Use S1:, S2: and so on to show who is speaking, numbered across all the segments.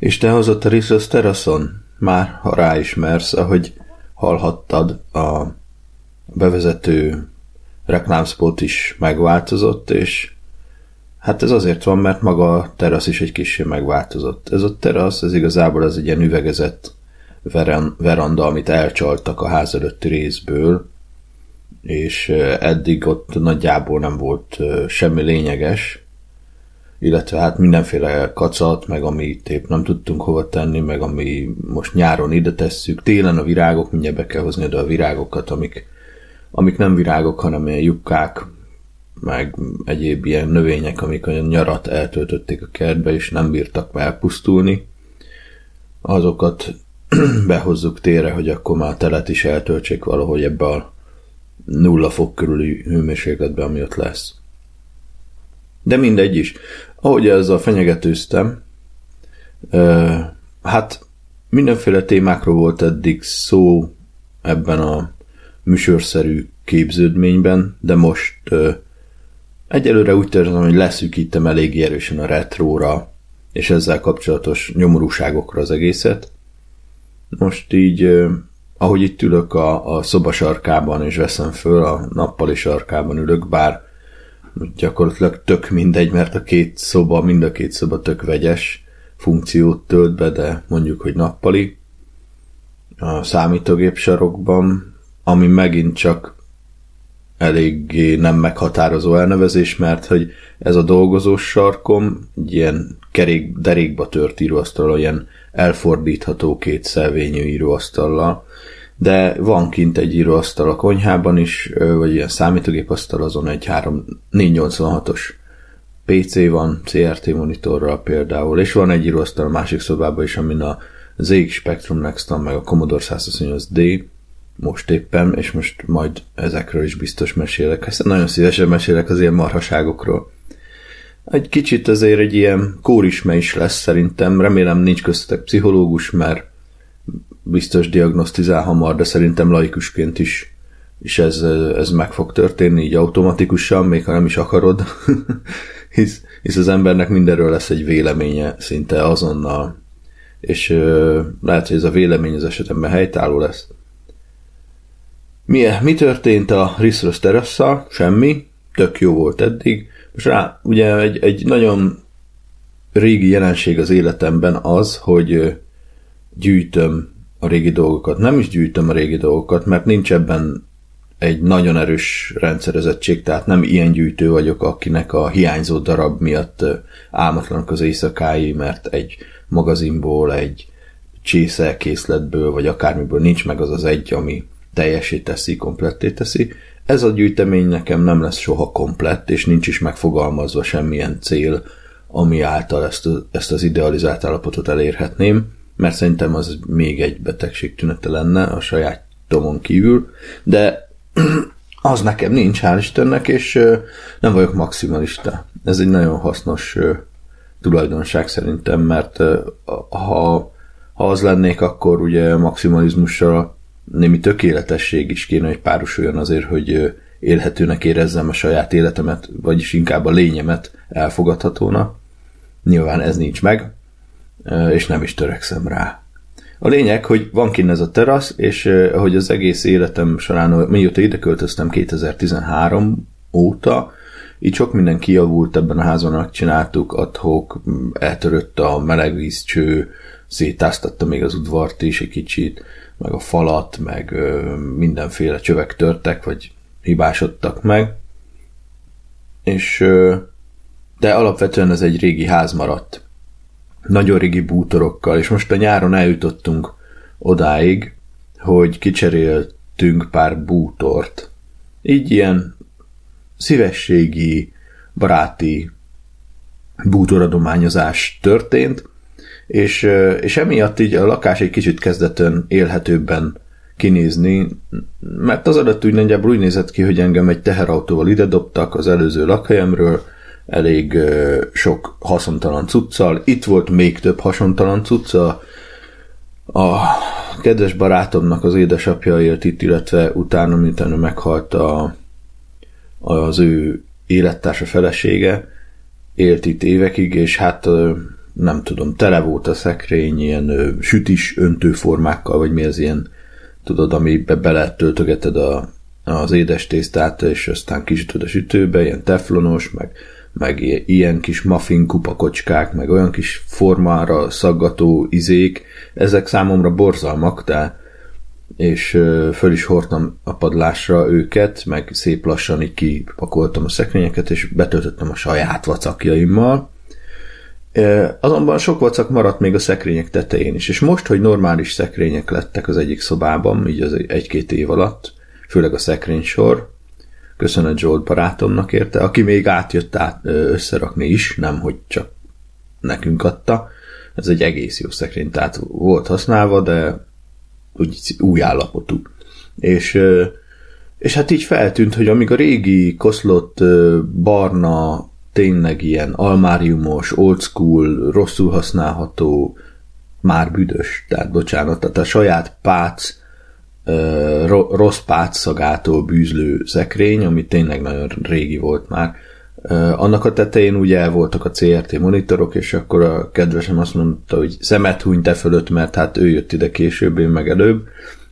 S1: És te hozott a Rissos teraszon? Már, ha ráismersz, ahogy hallhattad, a bevezető reklámspot is megváltozott, és hát ez azért van, mert maga a terasz is egy kicsit megváltozott. Ez a terasz, ez igazából az egy ilyen üvegezett veranda, amit elcsaltak a ház előtti részből, és eddig ott nagyjából nem volt semmi lényeges, illetve hát mindenféle kacat, meg amit épp nem tudtunk hova tenni, meg ami most nyáron ide tesszük, télen a virágok, mindjárt be kell hozni oda a virágokat, amik, amik nem virágok, hanem ilyen jukkák, meg egyéb ilyen növények, amik a nyarat eltöltötték a kertbe, és nem bírtak elpusztulni. Azokat behozzuk térre, hogy akkor már telet is eltöltsék valahogy ebbe a nulla fok körüli hőmérsékletbe, ami ott lesz. De mindegy is. Ahogy ezzel fenyegetőztem, hát mindenféle témákról volt eddig szó ebben a műsorszerű képződményben, de most egyelőre úgy érzem, hogy leszűkítem elég erősen a retróra, és ezzel kapcsolatos nyomorúságokra az egészet. Most így, ahogy itt ülök a, a szoba sarkában, és veszem föl, a nappali sarkában ülök, bár gyakorlatilag tök mindegy, mert a két szoba, mind a két szoba tök vegyes funkciót tölt be, de mondjuk, hogy nappali. A számítógép sarokban, ami megint csak eléggé nem meghatározó elnevezés, mert hogy ez a dolgozós sarkom egy ilyen kerék, derékba tört íróasztal, ilyen elfordítható két szelvényű íróasztallal, de van kint egy íróasztal a konyhában is, vagy ilyen számítógépasztal, azon egy 3, 486-os PC van, CRT monitorral például, és van egy íróasztal a másik szobában is, amin a ZX Spectrum next meg a Commodore 128D, most éppen, és most majd ezekről is biztos mesélek. Ezt nagyon szívesen mesélek az ilyen marhaságokról. Egy kicsit azért egy ilyen kórisme is lesz szerintem, remélem nincs köztetek pszichológus, mert biztos diagnosztizál hamar, de szerintem laikusként is, és ez, ez meg fog történni így automatikusan, még ha nem is akarod, hisz, hisz az embernek mindenről lesz egy véleménye szinte azonnal, és lehet, hogy ez a vélemény az esetemben helytálló lesz. Mi, mi történt a Risros terasszal? Semmi, tök jó volt eddig. Most rá, ugye egy, egy nagyon régi jelenség az életemben az, hogy gyűjtöm a régi dolgokat. Nem is gyűjtöm a régi dolgokat, mert nincs ebben egy nagyon erős rendszerezettség, tehát nem ilyen gyűjtő vagyok, akinek a hiányzó darab miatt álmatlanak az éjszakái, mert egy magazinból, egy csészelkészletből, vagy akármiből nincs meg az az egy, ami teljesé teszi, kompletté teszi. Ez a gyűjtemény nekem nem lesz soha komplett, és nincs is megfogalmazva semmilyen cél, ami által ezt, ezt az idealizált állapotot elérhetném mert szerintem az még egy betegség tünete lenne a saját tomon kívül, de az nekem nincs, hál' Istennek, és nem vagyok maximalista. Ez egy nagyon hasznos tulajdonság szerintem, mert ha, ha az lennék, akkor ugye maximalizmussal némi tökéletesség is kéne, hogy párosuljon azért, hogy élhetőnek érezzem a saját életemet, vagyis inkább a lényemet elfogadhatóna. Nyilván ez nincs meg, és nem is törekszem rá. A lényeg, hogy van kint ez a terasz, és ahogy az egész életem során, mióta ide költöztem 2013 óta, így sok minden kijavult ebben a házban, csináltuk, adhok, eltörött a melegvízcső, szétáztatta még az udvart is egy kicsit, meg a falat, meg mindenféle csövek törtek, vagy hibásodtak meg. És de alapvetően ez egy régi ház maradt nagyon régi bútorokkal, és most a nyáron eljutottunk odáig, hogy kicseréltünk pár bútort. Így ilyen szívességi, baráti bútoradományozás történt, és, és emiatt így a lakás egy kicsit kezdetön élhetőbben kinézni, mert az adat úgy nagyjából úgy nézett ki, hogy engem egy teherautóval ide dobtak az előző lakhelyemről, elég sok haszontalan cuccal. Itt volt még több haszontalan cucca. A kedves barátomnak az édesapja élt itt, illetve utána, miután meghalt a, az ő élettársa felesége, élt itt évekig, és hát nem tudom, tele volt a szekrény ilyen sütis öntőformákkal, vagy mi az ilyen, tudod, amibe bele töltögeted a, az édes tésztát, és aztán kisütöd a sütőbe, ilyen teflonos, meg, meg ilyen kis muffin kupakocskák, meg olyan kis formára szaggató izék, ezek számomra borzalmak, de és föl is hordtam a padlásra őket, meg szép lassan így kipakoltam a szekrényeket, és betöltöttem a saját vacakjaimmal. Azonban sok vacak maradt még a szekrények tetején is, és most, hogy normális szekrények lettek az egyik szobában, így az egy-két év alatt, főleg a szekrénysor, köszönet Zsolt barátomnak érte, aki még átjött át összerakni is, nem hogy csak nekünk adta. Ez egy egész jó szekrény, tehát volt használva, de úgy új állapotú. És, és hát így feltűnt, hogy amíg a régi koszlott barna, tényleg ilyen almáriumos, old school, rosszul használható, büdös, tehát bocsánat, tehát a saját pác, rossz pác szagától bűzlő szekrény, ami tényleg nagyon régi volt már, annak a tetején ugye el voltak a CRT monitorok, és akkor a kedvesem azt mondta, hogy szemet huny te fölött, mert hát ő jött ide később, én meg előbb.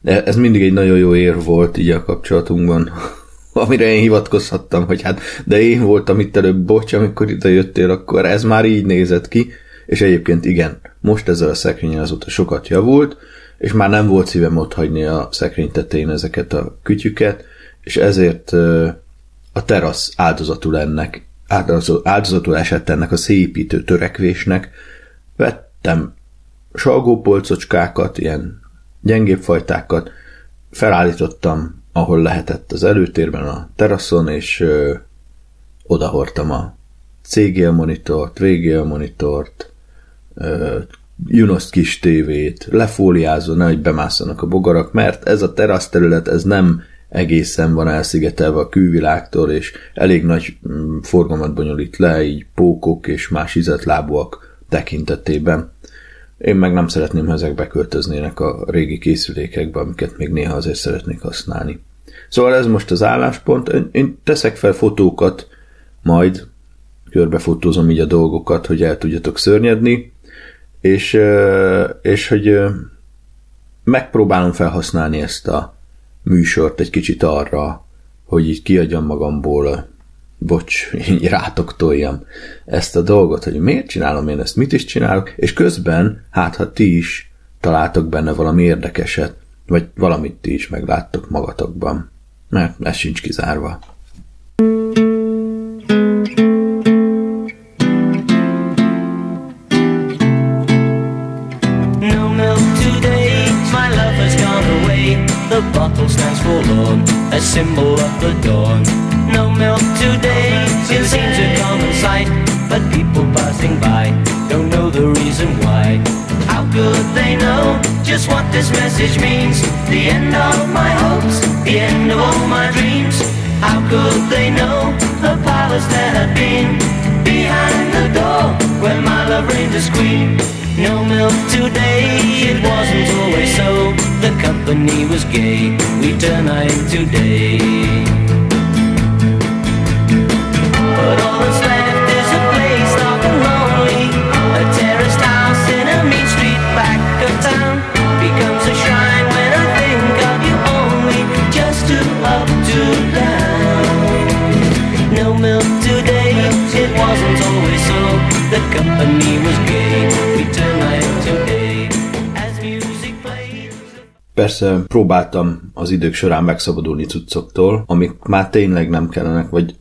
S1: De ez mindig egy nagyon jó ér volt így a kapcsolatunkban, amire én hivatkozhattam, hogy hát de én voltam itt előbb, bocs, amikor ide jöttél, akkor ez már így nézett ki, és egyébként igen, most ezzel a szekrényen azóta sokat javult, és már nem volt szívem ott hagyni a szekrény tetején ezeket a kütyüket, és ezért a terasz áldozatul ennek, áldozatul esett ennek a szépítő törekvésnek. Vettem salgópolcocskákat, ilyen gyengébb fajtákat, felállítottam, ahol lehetett az előtérben a teraszon, és ö, odahortam a CGL monitort, VGL monitort, ö, Junost kis tévét, lefóliázva, nehogy bemásszanak a bogarak, mert ez a teraszterület, ez nem egészen van elszigetelve a külvilágtól, és elég nagy mm, forgalmat bonyolít le, így pókok és más izetlábúak tekintetében. Én meg nem szeretném, ha ezek beköltöznének a régi készülékekbe, amiket még néha azért szeretnék használni. Szóval ez most az álláspont. Én teszek fel fotókat, majd körbefotózom így a dolgokat, hogy el tudjatok szörnyedni, és, és hogy megpróbálom felhasználni ezt a műsort egy kicsit arra, hogy így kiadjam magamból, bocs, így rátok toljam ezt a dolgot, hogy miért csinálom én ezt, mit is csinálok, és közben, hát ha ti is találtok benne valami érdekeset, vagy valamit ti is megláttok magatokban, mert ez sincs kizárva.
S2: forlorn, a symbol of the dawn. No milk today, it seems a common sight, but people passing by don't know the reason why. How could they know just what this message means? The end of my hopes, the end of all my dreams. How could they know the palace that had been behind the door where my love reigned as queen? No milk today, it wasn't always so. When he was gay. We tonight today.
S1: Persze próbáltam az idők során megszabadulni cuccoktól, amik már tényleg nem kellenek, vagy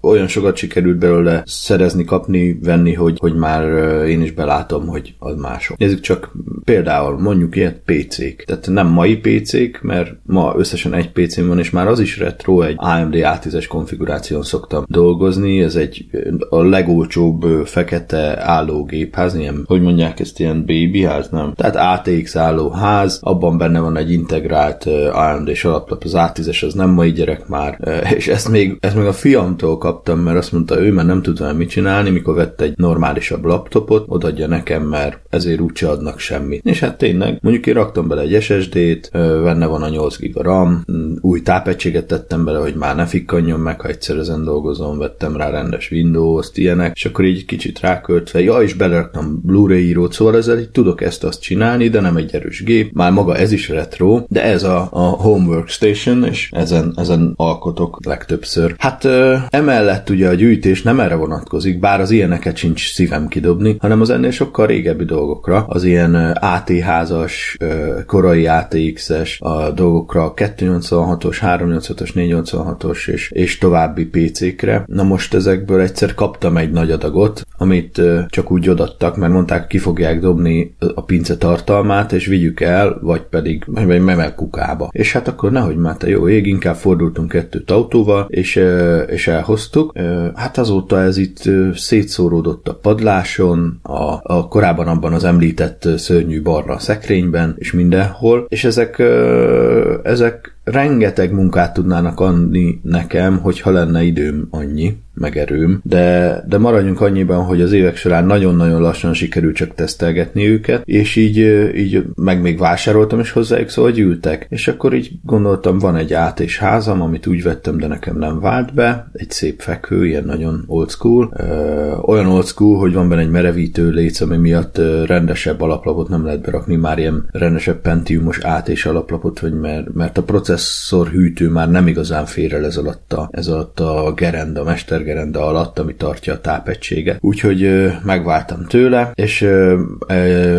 S1: olyan sokat sikerült belőle szerezni, kapni, venni, hogy, hogy már én is belátom, hogy az mások. Nézzük csak például mondjuk ilyet PC-k. Tehát nem mai PC-k, mert ma összesen egy pc van, és már az is retro, egy AMD A10-es konfiguráción szoktam dolgozni, ez egy a legolcsóbb fekete állógépház, ilyen, hogy mondják ezt, ilyen babyház, nem? Tehát ATX állóház, abban benne van egy integrált AMD-s alaplap, az A10-es az nem mai gyerek már, és ezt még, ezt még a fiam barátomtól kaptam, mert azt mondta, ő már nem tud vele mit csinálni, mikor vett egy normálisabb laptopot, odaadja nekem, mert ezért úgyse adnak semmit. És hát tényleg, mondjuk én raktam bele egy SSD-t, benne van a 8 GB RAM, új tápegységet tettem bele, hogy már ne fikkanjon meg, ha egyszer ezen dolgozom, vettem rá rendes Windows-t, ilyenek, és akkor így kicsit ráköltve, ja, és beleraktam Blu-ray írót, szóval ezzel így tudok ezt-azt csinálni, de nem egy erős gép. Már maga ez is retro, de ez a, a Home Workstation, és ezen, ezen alkotok legtöbbször. Hát emellett ugye a gyűjtés nem erre vonatkozik, bár az ilyeneket sincs szívem kidobni, hanem az ennél sokkal régebbi dolgokra, az ilyen AT-házas, korai ATX-es a dolgokra, 286-os, 386-os, 486-os és, és további PC-kre. Na most ezekből egyszer kaptam egy nagy adagot, amit csak úgy odattak, mert mondták, ki fogják dobni a pince tartalmát, és vigyük el, vagy pedig memel kukába. És hát akkor nehogy már te jó ég, inkább fordultunk kettőt autóval, és, és elhoztuk. Hát azóta ez itt szétszóródott a padláson, a, a korábban abban az említett szörnyű barna szekrényben, és mindenhol, és ezek, ezek rengeteg munkát tudnának adni nekem, hogyha lenne időm annyi meg erőm, de, de maradjunk annyiban, hogy az évek során nagyon-nagyon lassan sikerült csak tesztelgetni őket, és így, így meg még vásároltam is hozzájuk, szóval gyűltek. És akkor így gondoltam, van egy át és házam, amit úgy vettem, de nekem nem vált be, egy szép fekvő, ilyen nagyon old school, ö, olyan old school, hogy van benne egy merevítő léc, ami miatt rendesebb alaplapot nem lehet berakni, már ilyen rendesebb pentiumos át és alaplapot, hogy mert, mert a processzor hűtő már nem igazán fér el ez alatt a, ez alatt a gerenda, mester gerenda alatt, ami tartja a tápegységet. Úgyhogy megváltam tőle, és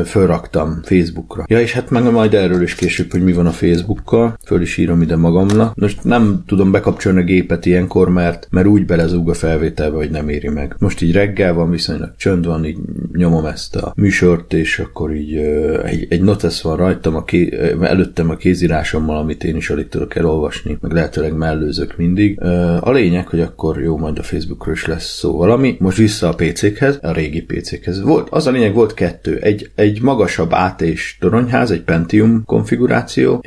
S1: fölraktam Facebookra. Ja, és hát meg majd erről is később, hogy mi van a Facebookkal, föl is írom ide magamnak. Most nem tudom bekapcsolni a gépet ilyenkor, mert, mert úgy belezúg a felvételbe, hogy nem éri meg. Most így reggel van, viszonylag csönd van, így nyomom ezt a műsort, és akkor így egy, egy notesz van rajtam, a ké, előttem a kézírásommal, amit én is alig tudok elolvasni, meg lehetőleg mellőzök mindig. A lényeg, hogy akkor jó, majd a Facebookról is lesz szó valami. Most vissza a PC-khez, a régi PC-khez. Volt, az a lényeg volt kettő. Egy, egy magasabb AT és toronyház, egy Pentium konfiguráció,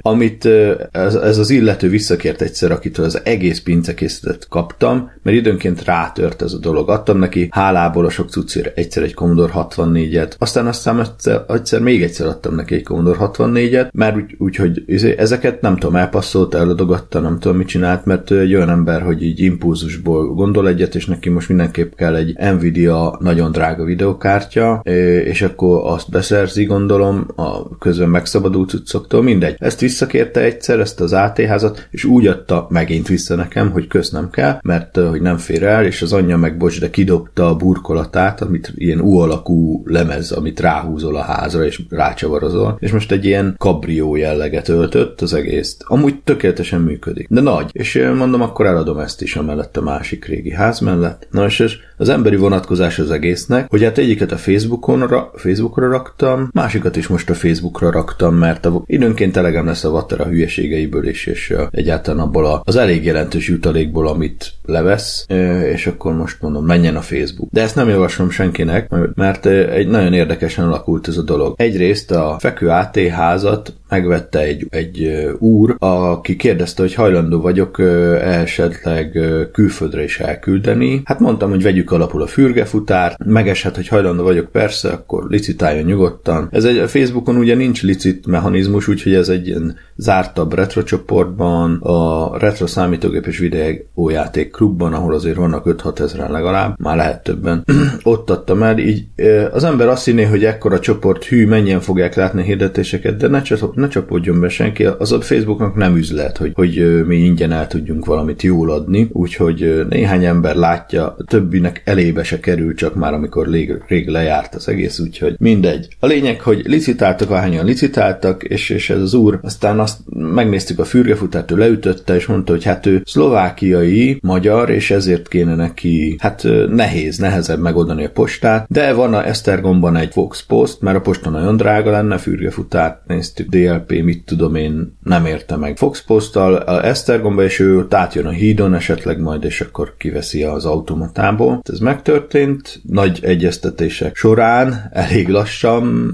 S1: amit ez, ez, az illető visszakért egyszer, akitől az egész pincekészletet kaptam, mert időnként rátört ez a dolog. Adtam neki hálából a sok cuccért egyszer egy Commodore 64-et, aztán aztán egyszer, egyszer még egyszer adtam neki egy Commodore 64-et, mert úgy, úgy izé, ezeket nem tudom, elpasszolt, eladogatta, nem tudom mit csinált, mert egy olyan ember, hogy így impulzusból Nvidia-ból gondol egyet, és neki most mindenképp kell egy Nvidia nagyon drága videokártya, és akkor azt beszerzi, gondolom, a közben megszabadult cuccoktól, mindegy. Ezt visszakérte egyszer, ezt az AT-házat, és úgy adta megint vissza nekem, hogy kösz nem kell, mert hogy nem fér el, és az anyja meg bocs, de kidobta a burkolatát, amit ilyen U alakú lemez, amit ráhúzol a házra, és rácsavarozol, és most egy ilyen kabrió jelleget öltött az egészt. Amúgy tökéletesen működik, de nagy, és mondom, akkor eladom ezt is, amellett a másik régi ház mellett. Na és az emberi vonatkozás az egésznek, hogy hát egyiket a Facebookon ra, Facebookra raktam, másikat is most a Facebookra raktam, mert a, időnként elegem lesz a Vattera hülyeségeiből is, és egyáltalán abból a, az elég jelentős jutalékból, amit levesz, és akkor most mondom, menjen a Facebook. De ezt nem javaslom senkinek, mert egy nagyon érdekesen alakult ez a dolog. Egyrészt a fekvő AT házat megvette egy, egy úr, aki kérdezte, hogy hajlandó vagyok esetleg külföldre is elküldeni. Hát mondtam, hogy vegyük alapul a fürgefutárt, megeshet, hogy hajlandó vagyok, persze, akkor licitáljon nyugodtan. Ez egy a Facebookon ugye nincs licit mechanizmus, úgyhogy ez egy ilyen zártabb retro csoportban, a retro számítógép és videójáték klubban, ahol azért vannak 5-6 ezeren legalább, már lehet többen. Ott adtam el, így az ember azt hinné, hogy ekkora csoport hű, mennyien fogják látni hirdetéseket, de ne, csap, ne csapódjon be senki, az a Facebooknak nem üzlet, hogy, hogy mi ingyen el tudjunk valamit jól adni, úgyhogy néhány ember látja, többinek elébe se kerül, csak már amikor rég, rég lejárt az egész, úgyhogy mindegy. A lényeg, hogy licitáltak, ahányan licitáltak, és, és ez az úr, aztán azt megnéztük a fürgefutárt, ő leütötte, és mondta, hogy hát ő szlovákiai, magyar, és ezért kéne neki, hát nehéz, nehezebb megoldani a postát, de van a Esztergomban egy Vox Post, mert a posta nagyon drága lenne, fürgefutárt néztük, DLP, mit tudom én, nem érte meg Fox Posttal, a Esztergomba, és ő átjön a hídon esetleg majd, és akkor kiveszi az automatából. Ez megtörtént, nagy egyeztetések során, elég lassan,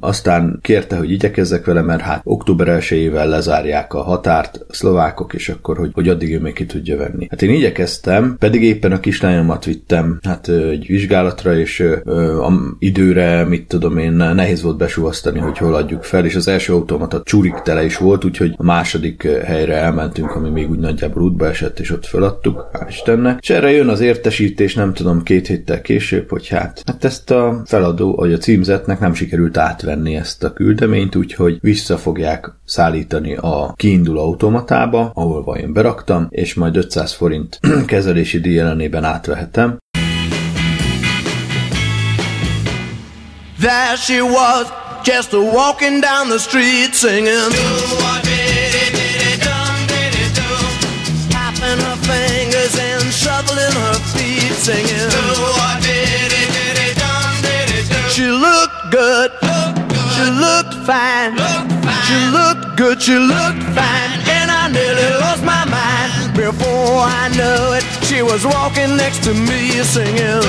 S1: aztán kérte, hogy igyekezzek vele, mert hát október 1 lezárják a határt a szlovákok, és akkor, hogy, hogy addig ő még ki tudja venni. Hát én igyekeztem, pedig éppen a kislányomat vittem hát egy vizsgálatra, és ö, a időre, mit tudom én, nehéz volt besúvasztani, hogy hol adjuk fel, és az első automata csúrik tele is volt, úgyhogy a második helyre elmentünk, ami még úgy nagyjából útba esett, és ott feladtuk, hál' Istennek. És erre jön az értesítés, nem tudom, két héttel később, hogy hát, hát ezt a feladó, vagy a címzetnek nem sikerült átvenni ezt a küldeményt, úgyhogy vissza fogják szállítani a kiinduló automatába, ahol vajon beraktam, és majd 500 forint kezelési díj ellenében átvehetem. There she was, just walking down the street singing. Tapping shuffling her feet singing. She looked good, she looked fine, she looked good, she looked fine, and I nearly lost my mind. Before I knew it, she was walking next to me singing.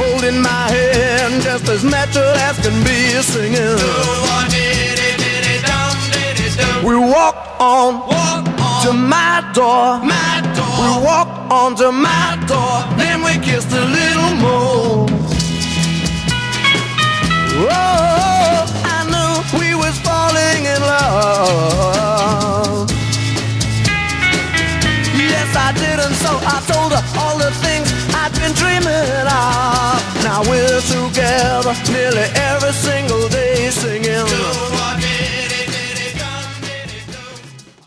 S1: holding my hand just as natural as can be singing. We walk on, walk to my door. my door. We walk on to my door. Then we kissed a little more. Oh, I knew we was falling in love. Yes, I did, and so I told her all the things I'd been dreaming of. Now we're together nearly every single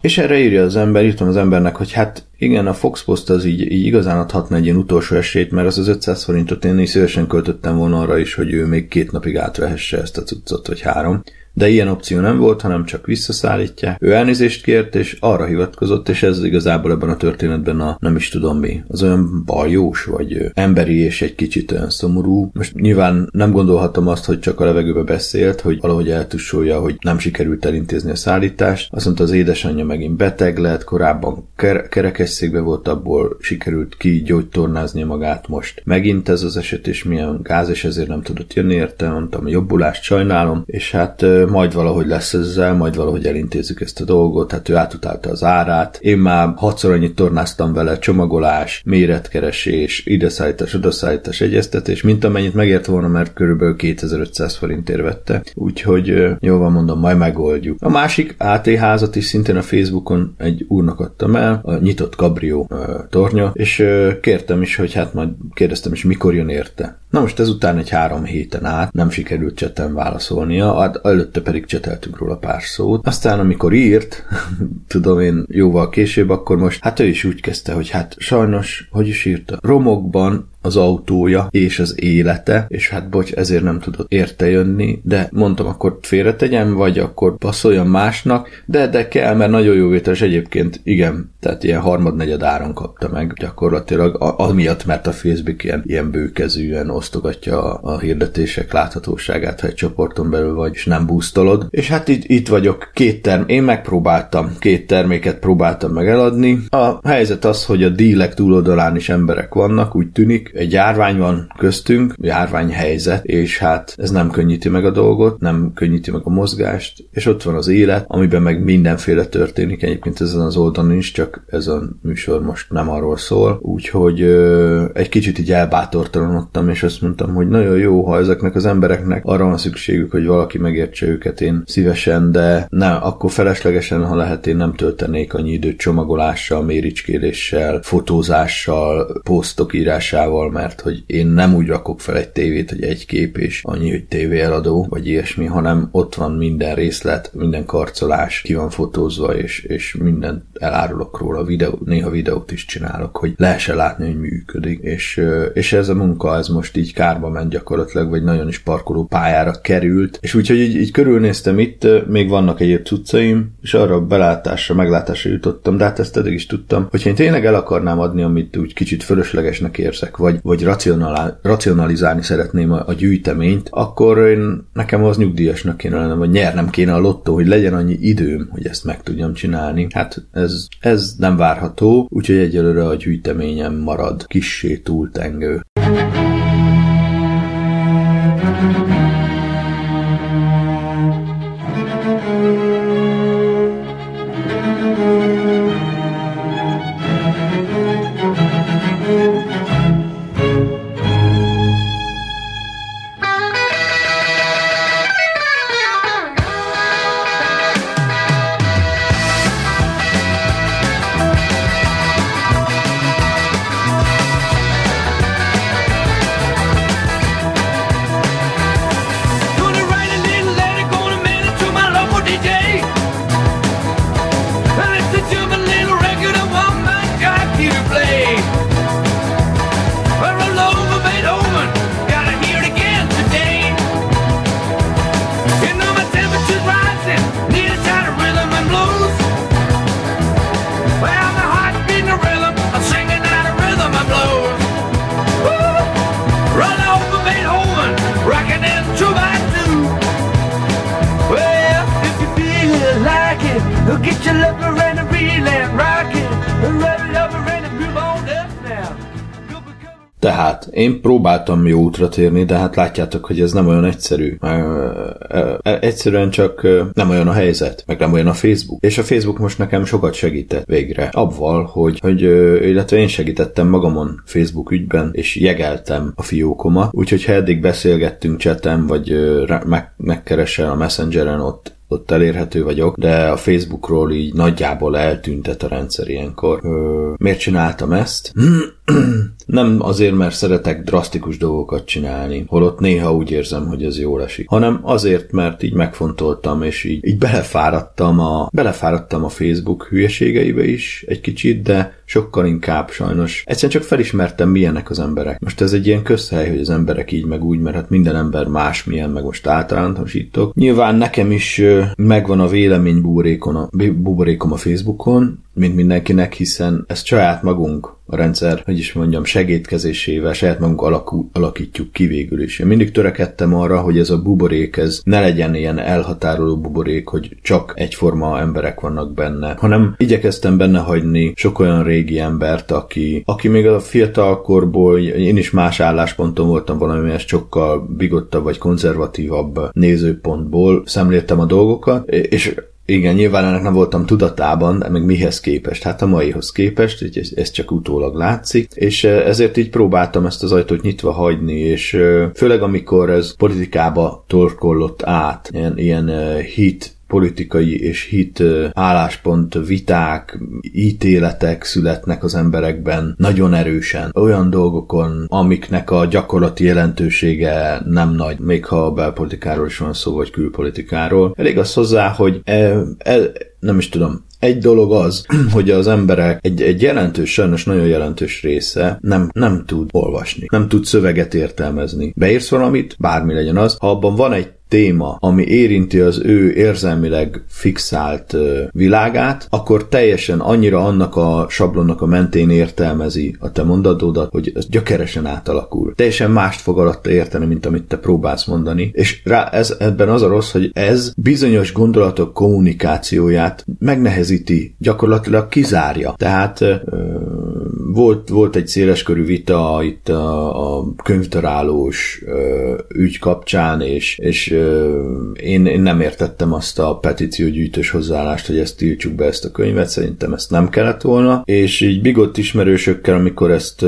S1: És erre írja az ember, van az embernek, hogy hát igen, a Fox Post az így, így igazán adhatna egy ilyen utolsó esélyt, mert az az 500 forintot én is szívesen költöttem volna arra is, hogy ő még két napig átvehesse ezt a cuccot, vagy három de ilyen opció nem volt, hanem csak visszaszállítják. Ő elnézést kért, és arra hivatkozott, és ez igazából ebben a történetben a nem is tudom mi. Az olyan bajós, vagy emberi és egy kicsit olyan szomorú. Most nyilván nem gondolhatom azt, hogy csak a levegőbe beszélt, hogy valahogy eltussolja, hogy nem sikerült elintézni a szállítást. Azt mondta, az édesanyja megint beteg lett, korábban ker- kerekesszékbe volt, abból sikerült ki gyógytornázni magát most. Megint ez az eset, és milyen gáz, és ezért nem tudott jönni érte, mondtam, jobbulást sajnálom, és hát majd valahogy lesz ezzel, majd valahogy elintézzük ezt a dolgot, hát ő átutálta az árát. Én már hatszor annyit tornáztam vele, csomagolás, méretkeresés, ideszállítás, odaszállítás, egyeztetés, mint amennyit megért volna, mert körülbelül 2500 forintért vette. Úgyhogy jó van mondom, majd megoldjuk. A másik AT házat is szintén a Facebookon egy úrnak adtam el, a nyitott kabrió tornya, és kértem is, hogy hát majd kérdeztem is, mikor jön érte. Na most ezután egy három héten át nem sikerült cseten válaszolnia, hát előtte pedig cseteltünk róla pár szót. Aztán amikor írt, tudom én jóval később, akkor most, hát ő is úgy kezdte, hogy hát sajnos, hogy is írta, romokban az autója és az élete, és hát bocs, ezért nem tudott érte jönni, de mondtam, akkor félretegyem, vagy akkor passzoljam másnak, de de kell, mert nagyon jó vételes egyébként, igen, tehát ilyen harmad-negyed áron kapta meg gyakorlatilag, amiatt, mert a Facebook ilyen, ilyen bőkezűen osztogatja a, a hirdetések láthatóságát, ha egy csoporton belül vagy, és nem boostolod. És hát itt, itt vagyok, két term, én megpróbáltam, két terméket próbáltam meg eladni. A helyzet az, hogy a dílek túloldalán is emberek vannak, úgy tűnik, egy járvány van köztünk, járványhelyzet, és hát ez nem könnyíti meg a dolgot, nem könnyíti meg a mozgást, és ott van az élet, amiben meg mindenféle történik, egyébként ezen az oldalon is, csak ez a műsor most nem arról szól, úgyhogy ö, egy kicsit így elbátortalanodtam, és azt mondtam, hogy nagyon jó, ha ezeknek az embereknek arra van szükségük, hogy valaki megértse őket, én szívesen, de nem, akkor feleslegesen, ha lehet, én nem töltenék annyi időt csomagolással, méricskéléssel, fotózással, posztok írásával, szóval, mert hogy én nem úgy rakok fel egy tévét, hogy egy kép és annyi, hogy tévé eladó, vagy ilyesmi, hanem ott van minden részlet, minden karcolás, ki van fotózva, és, és minden elárulok róla, videó, néha videót is csinálok, hogy lehessen látni, hogy működik, és, és ez a munka, ez most így kárba ment gyakorlatilag, vagy nagyon is parkoló pályára került, és úgyhogy így, így körülnéztem itt, még vannak egyéb cuccaim, és arra belátásra, meglátásra jutottam, de hát ezt eddig is tudtam, hogy én tényleg el akarnám adni, amit úgy kicsit fölöslegesnek érzek, vagy vagy, vagy racionalizálni szeretném a, a gyűjteményt, akkor én, nekem az nyugdíjasnak kéne lennem, vagy nyernem kéne a lottó, hogy legyen annyi időm, hogy ezt meg tudjam csinálni. Hát ez, ez nem várható, úgyhogy egyelőre a gyűjteményem marad kissé túltengő. Próbáltam jó útra térni, de hát látjátok, hogy ez nem olyan egyszerű. Egyszerűen csak nem olyan a helyzet, meg nem olyan a Facebook. És a Facebook most nekem sokat segített végre. Abval, hogy, hogy illetve én segítettem magamon Facebook ügyben, és jegeltem a fiókomat. Úgyhogy ha eddig beszélgettünk csetem, vagy meg, megkeresel a Messengeren, ott ott elérhető vagyok, de a Facebookról így nagyjából eltüntet a rendszer ilyenkor. Ö, miért csináltam ezt? Nem azért, mert szeretek drasztikus dolgokat csinálni, holott néha úgy érzem, hogy ez jól esik, hanem azért, mert így megfontoltam, és így, így belefáradtam a, belefáradtam a Facebook hülyeségeibe is egy kicsit, de sokkal inkább sajnos. Egyszerűen csak felismertem, milyenek az emberek. Most ez egy ilyen közhely, hogy az emberek így meg úgy, mert hát minden ember más milyen, meg most általánosítok. Nyilván nekem is megvan a vélemény buborékon a, buborékom a Facebookon, mint mindenkinek, hiszen ezt saját magunk a rendszer, hogy is mondjam, segítkezésével saját magunk alakú, alakítjuk ki végül is. Én mindig törekedtem arra, hogy ez a buborék, ez ne legyen ilyen elhatároló buborék, hogy csak egyforma emberek vannak benne, hanem igyekeztem benne hagyni sok olyan régi embert, aki, aki még a fiatalkorból, én is más állásponton voltam valami, ez sokkal bigottabb vagy konzervatívabb nézőpontból szemléltem a dolgokat, és igen, nyilván ennek nem voltam tudatában, de meg mihez képest? Hát a maihoz képest, így ez, ez csak utólag látszik, és ezért így próbáltam ezt az ajtót nyitva hagyni, és főleg amikor ez politikába torkollott át, ilyen, ilyen hit politikai és hit álláspont viták, ítéletek születnek az emberekben nagyon erősen. Olyan dolgokon, amiknek a gyakorlati jelentősége nem nagy, még ha a belpolitikáról is van szó, vagy külpolitikáról. Elég az hozzá, hogy e, e, nem is tudom, egy dolog az, hogy az emberek egy, egy jelentős, sajnos nagyon jelentős része nem, nem tud olvasni, nem tud szöveget értelmezni. Beírsz valamit, bármi legyen az, ha abban van egy téma, ami érinti az ő érzelmileg fixált világát, akkor teljesen annyira annak a sablonnak a mentén értelmezi a te mondatodat, hogy ez gyökeresen átalakul. Teljesen mást fog alatta érteni, mint amit te próbálsz mondani, és rá ez, ebben az a rossz, hogy ez bizonyos gondolatok kommunikációját megnehezíti, gyakorlatilag kizárja. Tehát ö, volt, volt egy széleskörű vita itt a, a könyvdarálós ö, ügy kapcsán, és, és én, én nem értettem azt a petíciógyűjtős hozzáállást, hogy ezt tiltsuk be ezt a könyvet, szerintem ezt nem kellett volna, és így bigott ismerősökkel, amikor ezt,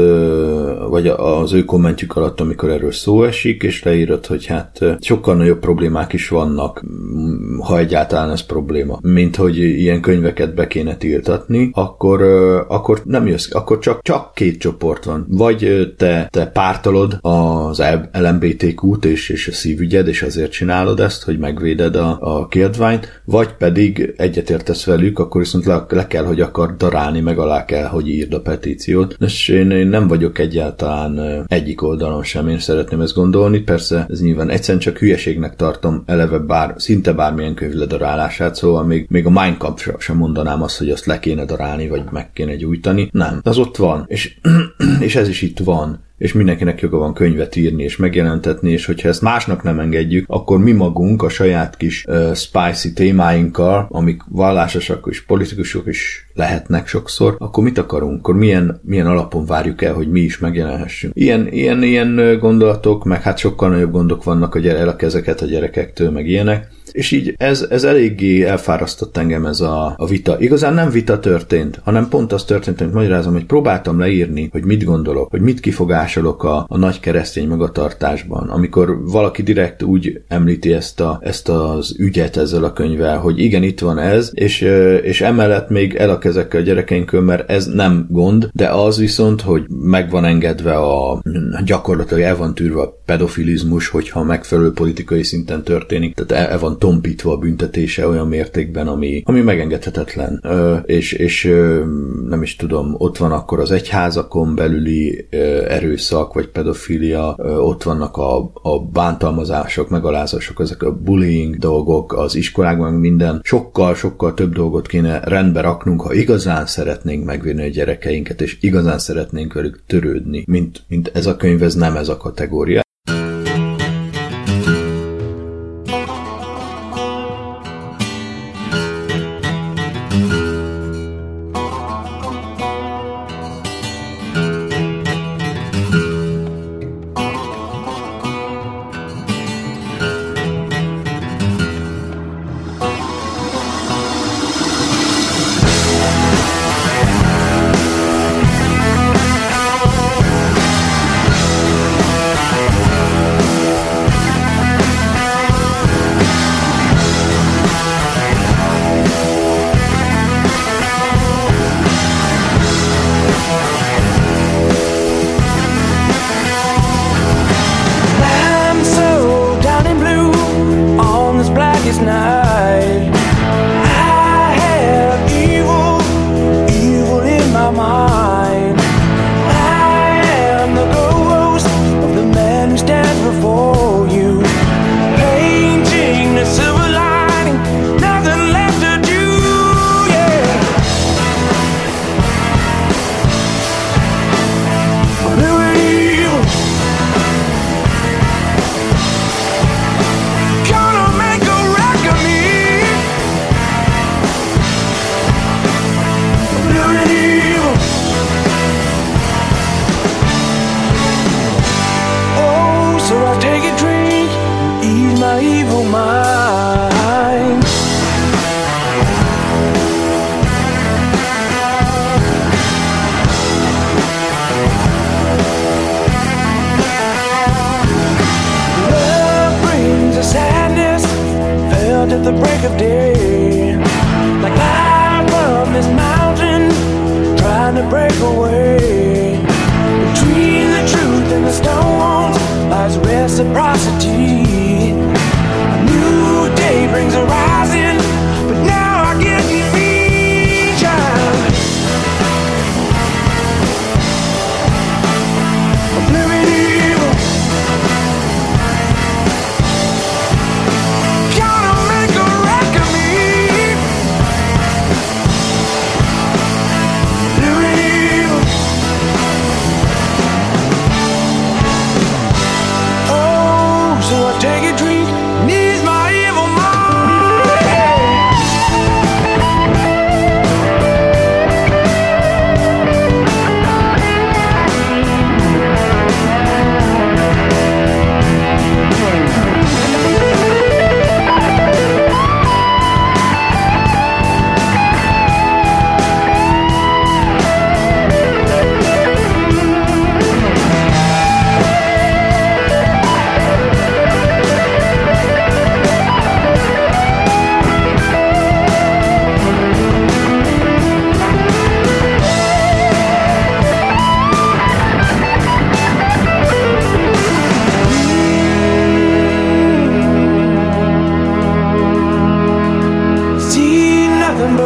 S1: vagy az ő kommentjük alatt, amikor erről szó esik, és leírott, hogy hát sokkal nagyobb problémák is vannak, ha egyáltalán ez probléma, mint hogy ilyen könyveket be kéne tiltatni, akkor, akkor nem jössz, akkor csak, csak két csoport van. Vagy te, te pártolod az LMBTQ-t és, és a szívügyed, és azért csinálod ezt, hogy megvéded a, a kiadványt, vagy pedig egyetértesz velük, akkor viszont le, le kell, hogy akar darálni, meg alá kell, hogy írd a petíciót. És én, én nem vagyok egyáltalán egyik oldalon sem, én szeretném ezt gondolni, persze ez nyilván egyszerűen csak hülyeségnek tartom eleve bár, szinte bármilyen könyv ledarálását, szóval még, még a Mein Kampf sem mondanám azt, hogy azt le kéne darálni, vagy meg kéne gyújtani. Nem, az ott van. És és ez is itt van és mindenkinek joga van könyvet írni és megjelentetni, és hogyha ezt másnak nem engedjük, akkor mi magunk a saját kis uh, spicy témáinkkal, amik vallásosak és politikusok is lehetnek sokszor, akkor mit akarunk? Akkor milyen, milyen alapon várjuk el, hogy mi is megjelenhessünk? Ilyen, ilyen, ilyen gondolatok, meg hát sokkal nagyobb gondok vannak a, gyere, ezeket a gyerekektől, meg ilyenek, és így ez, ez eléggé elfárasztott engem ez a, a vita. Igazán nem vita történt, hanem pont az történt, amit magyarázom, hogy próbáltam leírni, hogy mit gondolok, hogy mit kifogásolok a, a nagy keresztény magatartásban. Amikor valaki direkt úgy említi ezt, a, ezt az ügyet ezzel a könyvvel, hogy igen, itt van ez, és, és emellett még el a kezekkel a gyerekeinkől, mert ez nem gond, de az viszont, hogy meg van engedve a gyakorlatilag el van tűrve a pedofilizmus, hogyha megfelelő politikai szinten történik, tehát el van tompítva a büntetése olyan mértékben, ami, ami megengedhetetlen. Ö, és és ö, nem is tudom, ott van akkor az egyházakon belüli ö, erőszak, vagy pedofilia, ö, ott vannak a, a bántalmazások, megalázások, ezek a bullying dolgok az iskolákban, minden. Sokkal, sokkal több dolgot kéne rendbe raknunk, ha igazán szeretnénk megvinni a gyerekeinket, és igazán szeretnénk velük törődni, mint, mint ez a könyv, ez nem ez a kategória.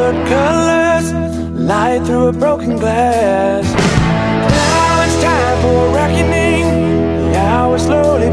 S3: colored colors light through a broken glass. Now it's time for reckoning. The hour slowly.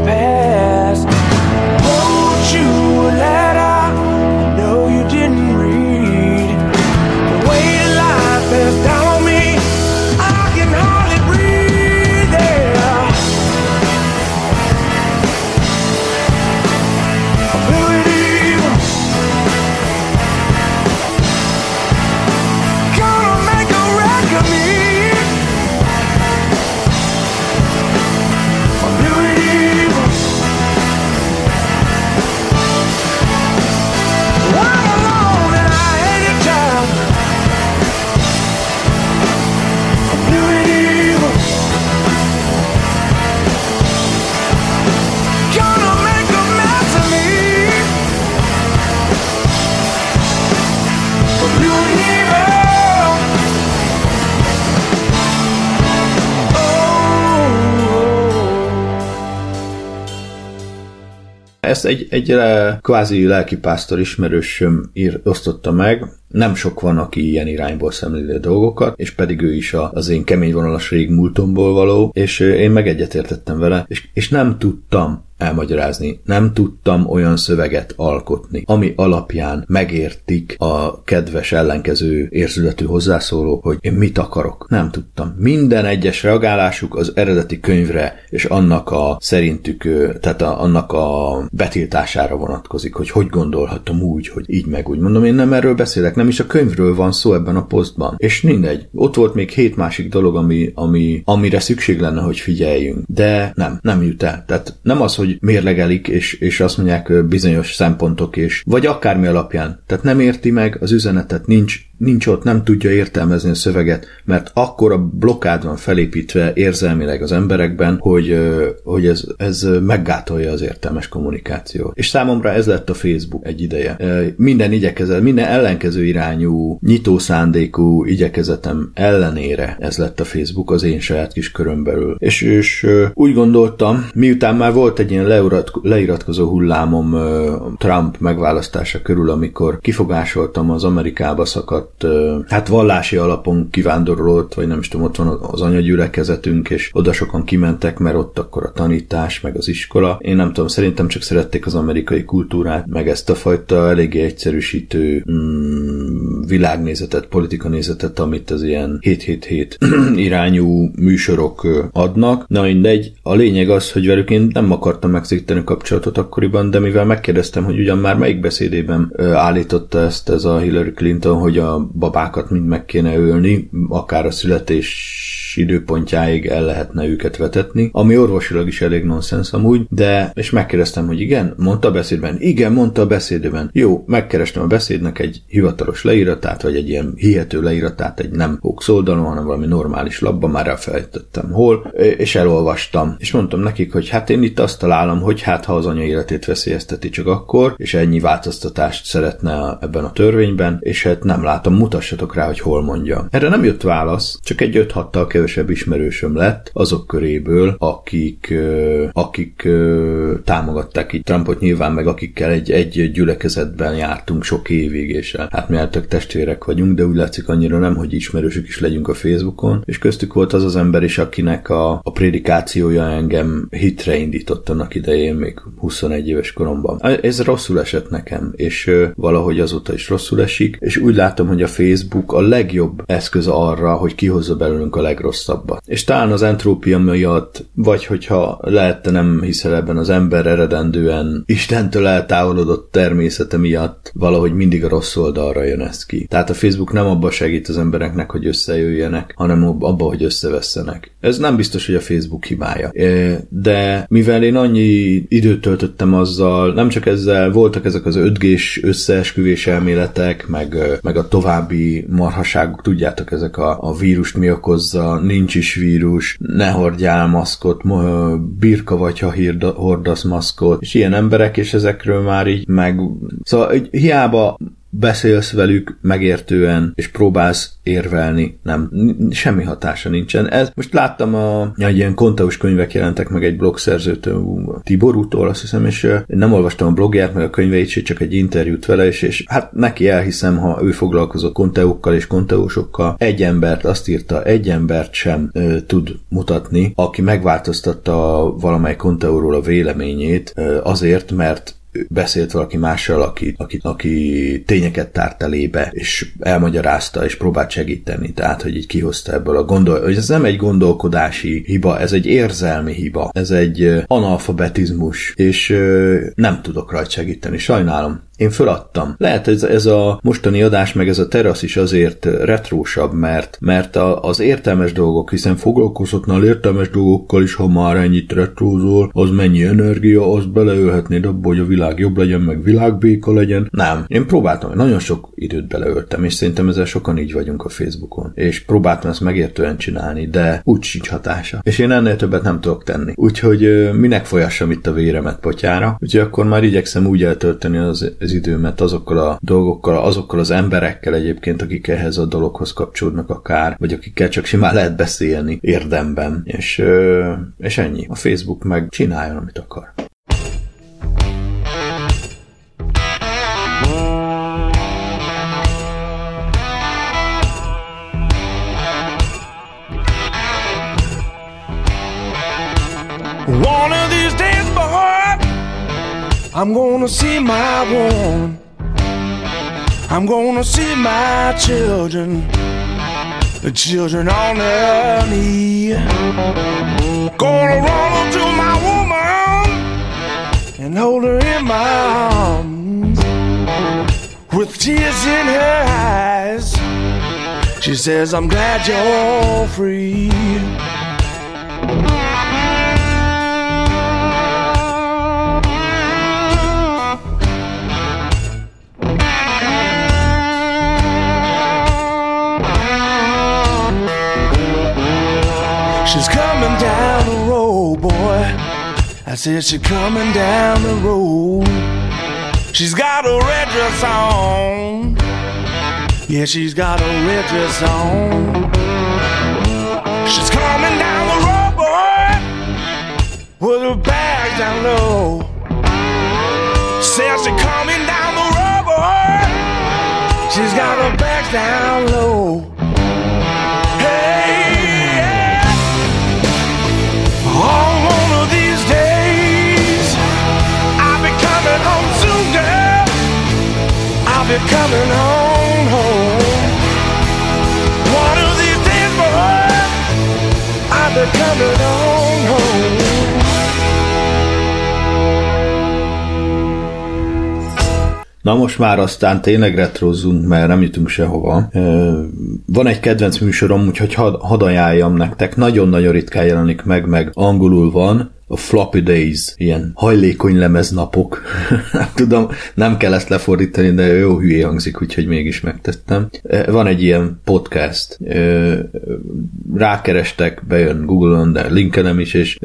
S1: Ezt egy, egy kvázi lelkipásztor ismerősöm ír, osztotta meg, nem sok van, aki ilyen irányból szemléli a dolgokat, és pedig ő is az én kemény vonalas régmúltomból való, és én meg egyetértettem vele, és, és nem tudtam elmagyarázni. Nem tudtam olyan szöveget alkotni, ami alapján megértik a kedves ellenkező érzületű hozzászóló, hogy én mit akarok. Nem tudtam. Minden egyes reagálásuk az eredeti könyvre és annak a szerintük, tehát a, annak a betiltására vonatkozik, hogy hogy gondolhatom úgy, hogy így meg úgy. Mondom, én nem erről beszélek, nem is a könyvről van szó ebben a posztban. És mindegy. Ott volt még hét másik dolog, ami, ami, amire szükség lenne, hogy figyeljünk. De nem, nem jut el. Tehát nem az, hogy hogy mérlegelik, és, és azt mondják bizonyos szempontok, és vagy akármi alapján. Tehát nem érti meg az üzenetet, nincs nincs ott, nem tudja értelmezni a szöveget, mert akkor a blokkád van felépítve érzelmileg az emberekben, hogy, hogy ez, ez meggátolja az értelmes kommunikációt. És számomra ez lett a Facebook egy ideje. Minden igyekezet, minden ellenkező irányú, nyitó szándékú igyekezetem ellenére ez lett a Facebook az én saját kis köröm. És, és úgy gondoltam, miután már volt egy ilyen leiratkozó hullámom Trump megválasztása körül, amikor kifogásoltam az Amerikába szakadt ott hát vallási alapon kivándorolt, vagy nem is tudom, ott van az anyagyülekezetünk, és oda sokan kimentek, mert ott akkor a tanítás, meg az iskola. Én nem tudom, szerintem csak szerették az amerikai kultúrát, meg ezt a fajta eléggé egyszerűsítő mm, világnézetet, politikanézetet, amit az ilyen 777 irányú műsorok adnak. Na mindegy, a lényeg az, hogy velük én nem akartam megszíteni kapcsolatot akkoriban, de mivel megkérdeztem, hogy ugyan már melyik beszédében állította ezt ez a Hillary Clinton, hogy a babákat mind meg kéne ölni, akár a születés időpontjáig el lehetne őket vetetni, ami orvosilag is elég nonsens amúgy, de és megkérdeztem, hogy igen, mondta a beszédben, igen, mondta a beszédben. Jó, megkerestem a beszédnek egy hivatalos leíratát, vagy egy ilyen hihető leíratát, egy nem hoax oldalon, hanem valami normális labba, már elfelejtettem hol, és elolvastam. És mondtam nekik, hogy hát én itt azt találom, hogy hát ha az anya életét veszélyezteti csak akkor, és ennyi változtatást szeretne ebben a törvényben, és hát nem látom, mutassatok rá, hogy hol mondja. Erre nem jött válasz, csak egy 5-6-tal kevesebb ismerősöm lett azok köréből, akik, akik támogatták így Trumpot. Nyilván, meg akikkel egy, egy gyülekezetben jártunk sok évig, és hát mi eltök testvérek vagyunk, de úgy látszik annyira nem, hogy ismerősök is legyünk a Facebookon, és köztük volt az az ember is, akinek a, a prédikációja engem hitre indított annak idején, még 21 éves koromban. Ez rosszul esett nekem, és valahogy azóta is rosszul esik, és úgy látom, hogy a Facebook a legjobb eszköz arra, hogy kihozza belőlünk a legrosszabbat. És talán az entrópia miatt, vagy hogyha lehette nem hiszel ebben az ember eredendően Istentől eltávolodott természete miatt valahogy mindig a rossz oldalra jön ez ki. Tehát a Facebook nem abba segít az embereknek, hogy összejöjjenek, hanem abba, hogy összevesszenek. Ez nem biztos, hogy a Facebook hibája. De mivel én annyi időt töltöttem azzal, nem csak ezzel, voltak ezek az 5G-s összeesküvés elméletek, meg, meg a további marhaságok, tudjátok, ezek a, a vírust mi okozza, nincs is vírus, ne hordjál maszkot, birka vagy, ha hordasz maszkot, és ilyen emberek, és ezekről már így meg... Szóval hiába beszélsz velük megértően, és próbálsz érvelni, nem, semmi hatása nincsen. Ez, most láttam a, egy ilyen konteus könyvek jelentek meg egy blogszerzőtől, Tiborútól, azt hiszem, és nem olvastam a blogját, meg a könyveit, csak egy interjút vele, és, és hát neki elhiszem, ha ő foglalkozott konteukkal és konteósokkal, egy embert, azt írta, egy embert sem ö, tud mutatni, aki megváltoztatta valamely konteóról a véleményét ö, azért, mert beszélt valaki mással, aki, aki, aki tényeket tárt elébe, és elmagyarázta, és próbált segíteni, tehát, hogy így kihozta ebből a gondol, hogy ez nem egy gondolkodási hiba, ez egy érzelmi hiba, ez egy analfabetizmus, és nem tudok rajta segíteni, sajnálom. Én föladtam. Lehet ez, ez a mostani adás, meg ez a terasz is azért retrósabb, mert, mert a, az értelmes dolgok, hiszen foglalkozhatnál értelmes dolgokkal is, ha már ennyit retrózol, az mennyi energia, az beleölhetnéd abba, hogy a világ jobb legyen, meg világbéka legyen. Nem. Én próbáltam, nagyon sok időt beleöltem, és szerintem ezzel sokan így vagyunk a Facebookon. És próbáltam ezt megértően csinálni, de úgy sincs hatása. És én ennél többet nem tudok tenni. Úgyhogy minek folyassam itt a véremet potyára. Úgyhogy akkor már igyekszem úgy eltölteni az az időmet azokkal a dolgokkal, azokkal az emberekkel egyébként, akik ehhez a dologhoz kapcsolódnak akár, vagy akikkel csak simán lehet beszélni érdemben. És, és ennyi. A Facebook meg csináljon, amit akar.
S3: I'm gonna see my woman. I'm gonna see my children. The children on their knee. Gonna run up to my woman and hold her in my arms. With tears in her eyes, she says, I'm glad you're free. I said she's coming down the road. She's got a red dress on. Yeah, she's got a red dress on. She's coming down the road, boy, with her bags down low. Says she's coming down the road, boy. She's got her bags down low. Be coming home, home. One of these days, boy, I'll be coming home, home.
S1: Na most már aztán tényleg retrozunk, mert nem jutunk sehova. Van egy kedvenc műsorom, úgyhogy had, ajánljam nektek. Nagyon-nagyon ritkán jelenik meg, meg angolul van. A Floppy Days, ilyen hajlékony lemeznapok. nem tudom, nem kell ezt lefordítani, de jó hülyé hangzik, úgyhogy mégis megtettem. Ö, Van egy ilyen podcast. Rákerestek, bejön Google-on, de linkenem is, és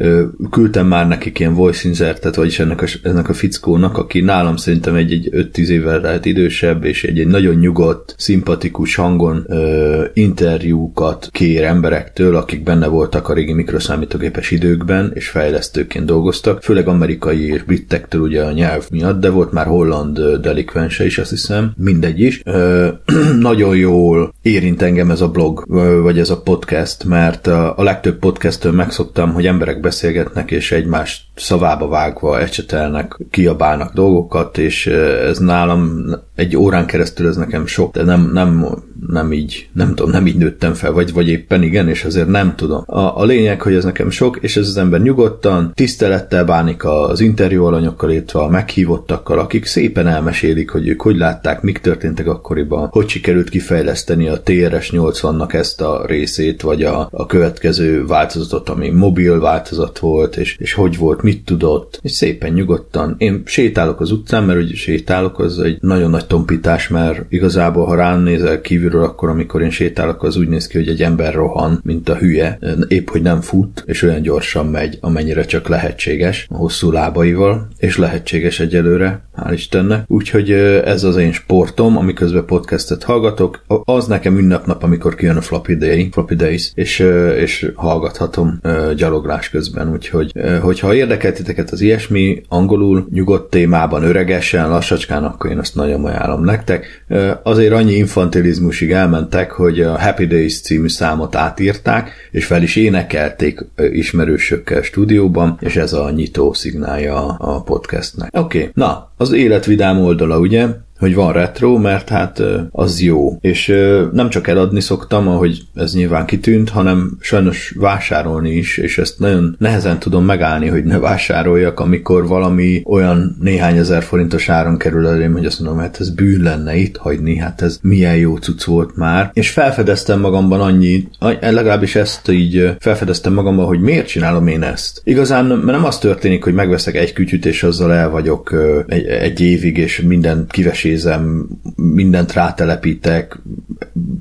S1: küldtem már nekik ilyen voice insertet, vagyis ennek a, ennek a fickónak, aki nálam szerintem egy, egy 5-10 évvel lehet idősebb, és egy, egy nagyon nyugodt, szimpatikus hangon ö, interjúkat kér emberektől, akik benne voltak a régi mikroszámítógépes időkben, és fejlesztőként dolgoztak, főleg amerikai és britektől ugye a nyelv miatt, de volt már holland delikvense is, azt hiszem, mindegy is. Nagyon jól érint engem ez a blog, vagy ez a podcast, mert a, a legtöbb podcasttől megszoktam, hogy emberek beszélgetnek, és egymást szavába vágva ecsetelnek, kiabálnak dolgokat, és ez nálam egy órán keresztül ez nekem sok, de nem, nem, nem így, nem tudom, nem így nőttem fel, vagy, vagy éppen igen, és azért nem tudom. A, a lényeg, hogy ez nekem sok, és ez az ember nyugodtan, tisztelettel bánik az interjú alanyokkal, illetve a meghívottakkal, akik szépen elmesélik, hogy ők hogy látták, mik történtek akkoriban, hogy sikerült kifejleszteni a TRS 80-nak ezt a részét, vagy a, a következő változatot, ami mobil változat volt, és, és hogy volt, mit tudott, és szépen nyugodtan. Én sétálok az utcán, mert ugye sétálok, az egy nagyon nagy tompítás, mert igazából, ha rám kívülről, akkor amikor én sétálok, az úgy néz ki, hogy egy ember rohan, mint a hülye, épp hogy nem fut, és olyan gyorsan megy, amennyire csak lehetséges, a hosszú lábaival, és lehetséges egyelőre, hál' Istennek. Úgyhogy ez az én sportom, amiközben podcastet hallgatok, az nekem ünnepnap, amikor kijön a Floppy Day, Floppy Days, és, és hallgathatom gyaloglás közben, úgyhogy hogyha érdekel titeket az ilyesmi, angolul, nyugodt témában, öregesen, lassacskán, akkor én azt nagyon ajánlom nektek. Azért annyi infantilizmusig elmentek, hogy a Happy Days című számot átírták, és fel is énekelték ismerősökkel stúdióban, és ez a nyitó szignálja a podcastnek. Oké, okay. na, az élet vidám oldala, ugye? hogy van retro, mert hát az jó. És nem csak eladni szoktam, ahogy ez nyilván kitűnt, hanem sajnos vásárolni is, és ezt nagyon nehezen tudom megállni, hogy ne vásároljak, amikor valami olyan néhány ezer forintos áron kerül elém, hogy azt mondom, hát ez bűn lenne itt hagyni, hát ez milyen jó cucc volt már. És felfedeztem magamban annyi, legalábbis ezt így felfedeztem magamban, hogy miért csinálom én ezt. Igazán nem- nem az történik, hogy megveszek egy kütyüt, és azzal el vagyok egy, egy évig, és mindent kivesézem, mindent rátelepítek,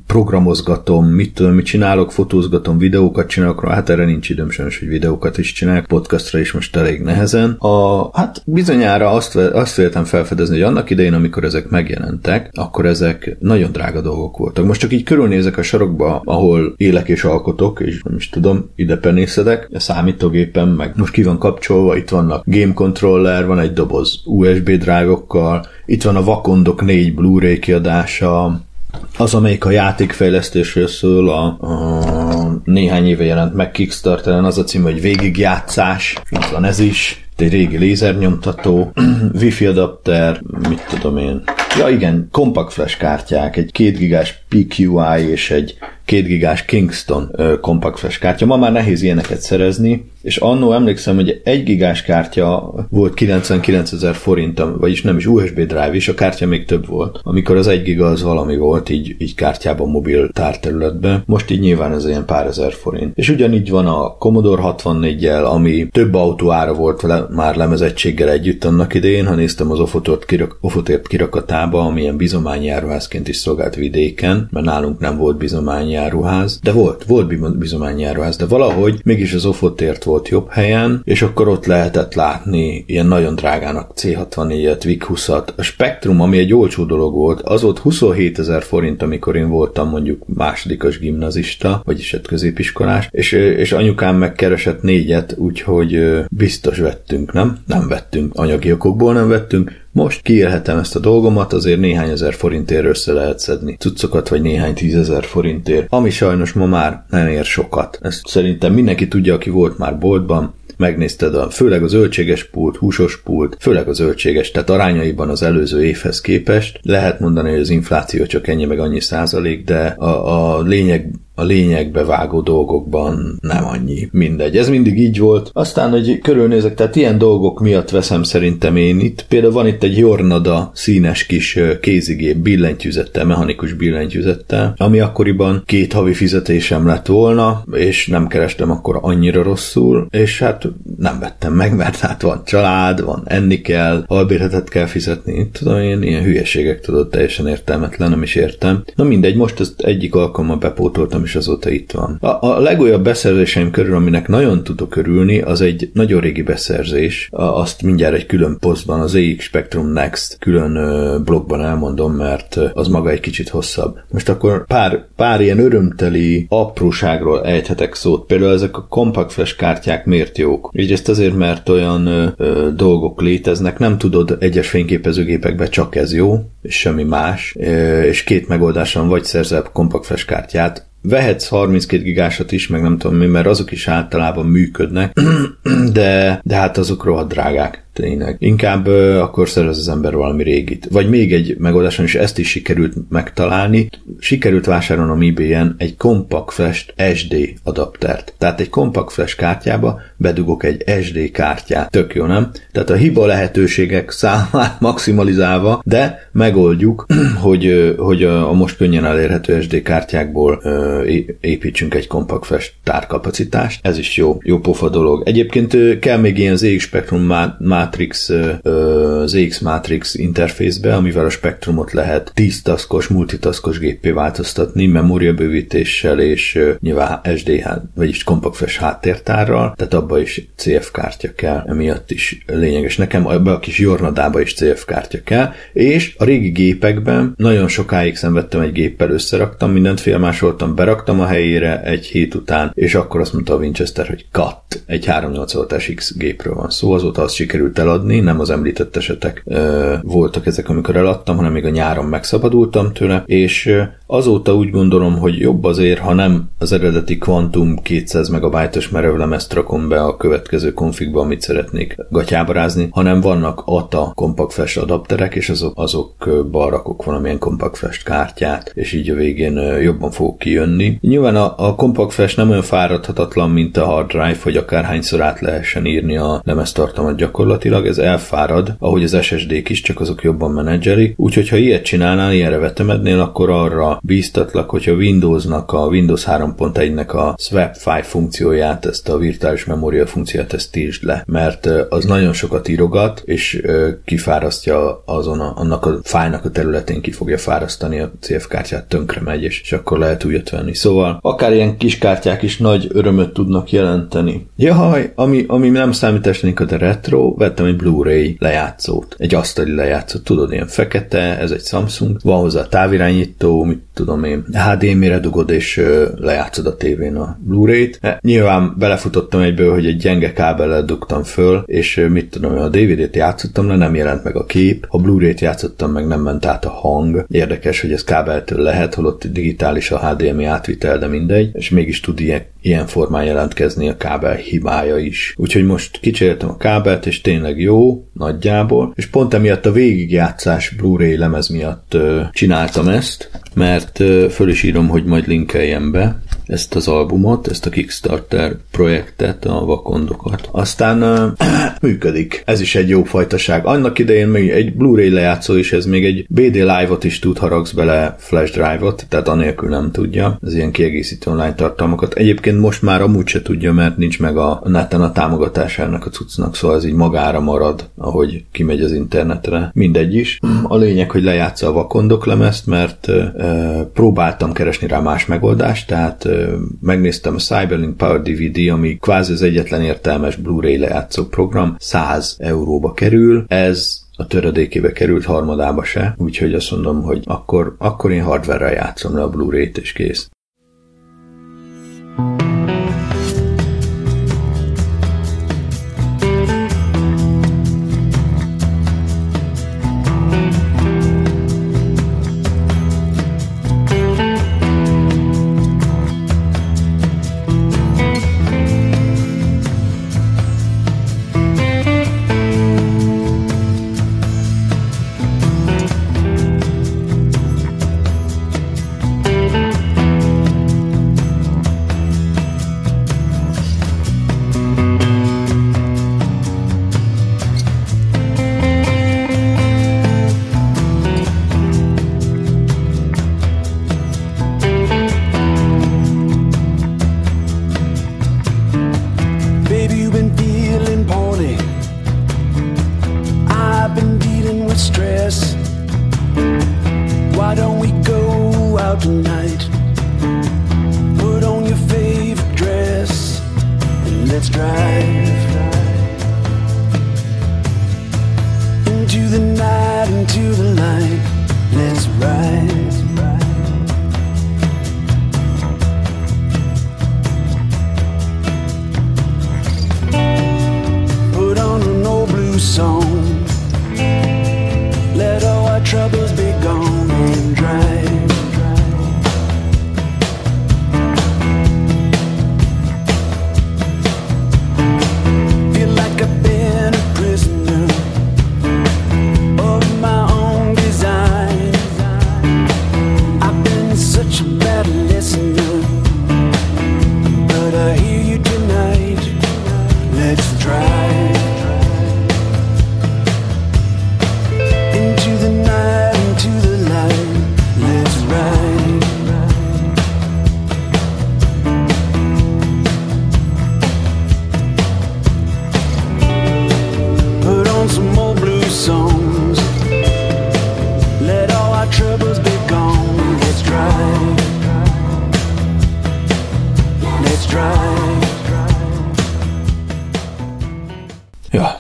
S1: programozgatom, mit tudom, mit csinálok, fotózgatom, videókat csinálok, hát erre nincs időm sajnos, hogy videókat is csinálok, podcastra is most elég nehezen. A, hát bizonyára azt, azt véltem felfedezni, hogy annak idején, amikor ezek megjelentek, akkor ezek nagyon drága dolgok voltak. Most csak így körülnézek a sarokba, ahol élek és alkotok, és nem is tudom, ide penészedek, a számítógépen, meg most ki van kapcsolva, itt vannak game controller, van egy doboz USB drive-okkal, itt van a Vakondok 4 Blu-ray kiadása, az, amelyik a játékfejlesztésről szól, a, a néhány éve jelent meg Kickstarteren, az a cím, hogy végigjátszás, itt van ez is, egy régi lézernyomtató, wifi adapter, mit tudom én. Ja igen, compact flash kártyák, egy 2 gigás PQI és egy 2 gigás Kingston compact flash kártya. Ma már nehéz ilyeneket szerezni, és annó emlékszem, hogy egy gigás kártya volt 99 ezer forint, vagyis nem is USB drive is, a kártya még több volt. Amikor az egy giga az valami volt, így, így kártyában mobil tárterületben. Most így nyilván ez ilyen pár ezer forint. És ugyanígy van a Commodore 64-jel, ami több autó ára volt vele, már lemezettséggel együtt annak idején, ha néztem az Ofotort kirak, Ofotért kirakatába, ami ilyen bizományjáruházként is szolgált vidéken, mert nálunk nem volt bizományjáruház, de volt, volt bizományjáruház, de valahogy mégis az Ofotért volt jobb helyen, és akkor ott lehetett látni ilyen nagyon drágának C64-et, VIC 20-at. A Spectrum, ami egy olcsó dolog volt, az volt 27 ezer forint, amikor én voltam mondjuk másodikos gimnazista, vagyis egy középiskolás, és, és anyukám megkeresett négyet, úgyhogy biztos vettünk, nem? Nem vettünk. Anyagi okokból nem vettünk, most kiélhetem ezt a dolgomat, azért néhány ezer forintért össze lehet szedni cuccokat, vagy néhány tízezer forintért, ami sajnos ma már nem ér sokat. Ezt szerintem mindenki tudja, aki volt már boltban, megnézted a, főleg az zöldséges pult, húsos pult, főleg a zöldséges, tehát arányaiban az előző évhez képest. Lehet mondani, hogy az infláció csak ennyi meg annyi százalék, de a, a lényeg a lényegbe vágó dolgokban nem annyi. Mindegy. Ez mindig így volt. Aztán, hogy körülnézek, tehát ilyen dolgok miatt veszem szerintem én itt. Például van itt egy Jornada színes kis kézigép billentyűzettel, mechanikus billentyűzettel, ami akkoriban két havi fizetésem lett volna, és nem kerestem akkor annyira rosszul, és hát nem vettem meg, mert hát van család, van enni kell, albérletet kell fizetni, tudom én, ilyen hülyeségek tudod, teljesen értelmetlen, nem is értem. Na mindegy, most ezt egyik alkalommal bepótoltam, és azóta itt van. A, a legújabb beszerzéseim körül, aminek nagyon tudok örülni, az egy nagyon régi beszerzés. A, azt mindjárt egy külön posztban, az EX Spectrum Next külön ö, blogban elmondom, mert az maga egy kicsit hosszabb. Most akkor pár, pár ilyen örömteli apróságról ejthetek szót. Például ezek a compact flash kártyák miért jók? Egyrészt azért, mert olyan ö, ö, dolgok léteznek, nem tudod egyes fényképezőgépekben csak ez jó, és semmi más, ö, és két megoldáson vagy szerzel compact flash kártyát, vehetsz 32 gigásat is, meg nem tudom mi, mert azok is általában működnek, de, de hát azok rohadt drágák tényleg. Inkább uh, akkor szerez az ember valami régit. Vagy még egy megoldáson is ezt is sikerült megtalálni. Sikerült vásárolnom eBay-en egy Compact Flash SD adaptert. Tehát egy Compact Flash kártyába bedugok egy SD kártyát. Tök jó, nem? Tehát a hiba lehetőségek számát maximalizálva, de megoldjuk, hogy, hogy a, most könnyen elérhető SD kártyákból építsünk egy Compact Flash tárkapacitást. Ez is jó, jó pofa dolog. Egyébként kell még ilyen ZX Spectrum Matrix, ZX Matrix interfészbe, amivel a spektrumot lehet 10 taskos, multitaskos géppé változtatni, memóriabővítéssel és nyilván SDH, vagyis Compact Flash háttértárral, tehát abba is CF kártya kell, emiatt is lényeges. Nekem abba a kis Jornadába is CF kártya kell, és a régi gépekben nagyon sokáig szenvedtem egy géppel, összeraktam, mindent félmásoltam, beraktam a helyére egy hét után, és akkor azt mondta a Winchester, hogy cut, egy 380 X gépről van szó, azóta azt sikerült eladni, nem az említett esetek ö, voltak ezek, amikor eladtam, hanem még a nyáron megszabadultam tőle, és azóta úgy gondolom, hogy jobb azért, ha nem az eredeti Quantum 200 megabájtos merevlemezt rakom be a következő konfigba, amit szeretnék gatyába rázni, hanem vannak ATA Compact Flash adapterek, és azok, azokba rakok valamilyen Compact Flash kártyát, és így a végén jobban fogok kijönni. Nyilván a, a Compact Flash nem olyan fáradhatatlan, mint a hard drive, hogy akárhányszor át lehessen írni a lemeztartalmat gyakorlatilag, ez elfárad, ahogy az SSD-k is, csak azok jobban menedzseri. Úgyhogy ha ilyet csinálnál, ilyenre vetemednél, akkor arra bíztatlak, hogyha Windowsnak, a Windows 3.1-nek a swap file funkcióját, ezt a virtuális memória funkcióját, ezt tiltsd le, mert az nagyon sokat írogat, és kifárasztja azon a, annak a fájnak a területén ki fogja fárasztani a CF kártyát, tönkre megy, és, és akkor lehet újat venni. Szóval akár ilyen kis kártyák is nagy örömöt tudnak jelenteni. Jaj, ami, ami nem számításnék a retro, vettem egy Blu-ray lejátszót, egy asztali lejátszót, tudod, ilyen fekete, ez egy Samsung, van hozzá távirányító, mit tudom én, HDMI-re dugod, és lejátszod a tévén a Blu-ray-t. E, nyilván belefutottam egyből, hogy egy gyenge kábellel dugtam föl, és mit tudom, a DVD-t játszottam le, nem jelent meg a kép, a Blu-ray-t játszottam meg, nem ment át a hang. Érdekes, hogy ez kábeltől lehet, holott digitális a HDMI átvitel, de mindegy, és mégis tud ilyen ilyen formán jelentkezni a kábel hibája is. Úgyhogy most kicseréltem a kábelt, és tényleg jó, nagyjából, és pont emiatt a végigjátszás Blu-ray lemez miatt ö, csináltam ezt, mert ö, föl is írom, hogy majd linkeljem be ezt az albumot, ezt a Kickstarter projektet, a vakondokat. Aztán működik. Ez is egy jó fajtaság. Annak idején még egy Blu-ray lejátszó is, ez még egy BD Live-ot is tud, haragsz bele flash drive-ot, tehát anélkül nem tudja. Ez ilyen kiegészítő online tartalmakat. Egyébként most már amúgy se tudja, mert nincs meg a neten a támogatásának a cuccnak, szóval ez így magára marad, ahogy kimegy az internetre. Mindegy is. A lényeg, hogy lejátsza a vakondok lemezt, mert ö, próbáltam keresni rá más megoldást, tehát ö, megnéztem a Cyberlink Power DVD, ami kvázi az egyetlen értelmes Blu-ray lejátszó program, 100 euróba kerül. Ez a töredékébe került harmadába se, úgyhogy azt mondom, hogy akkor, akkor én hardware játszom le a Blu-ray-t, és kész.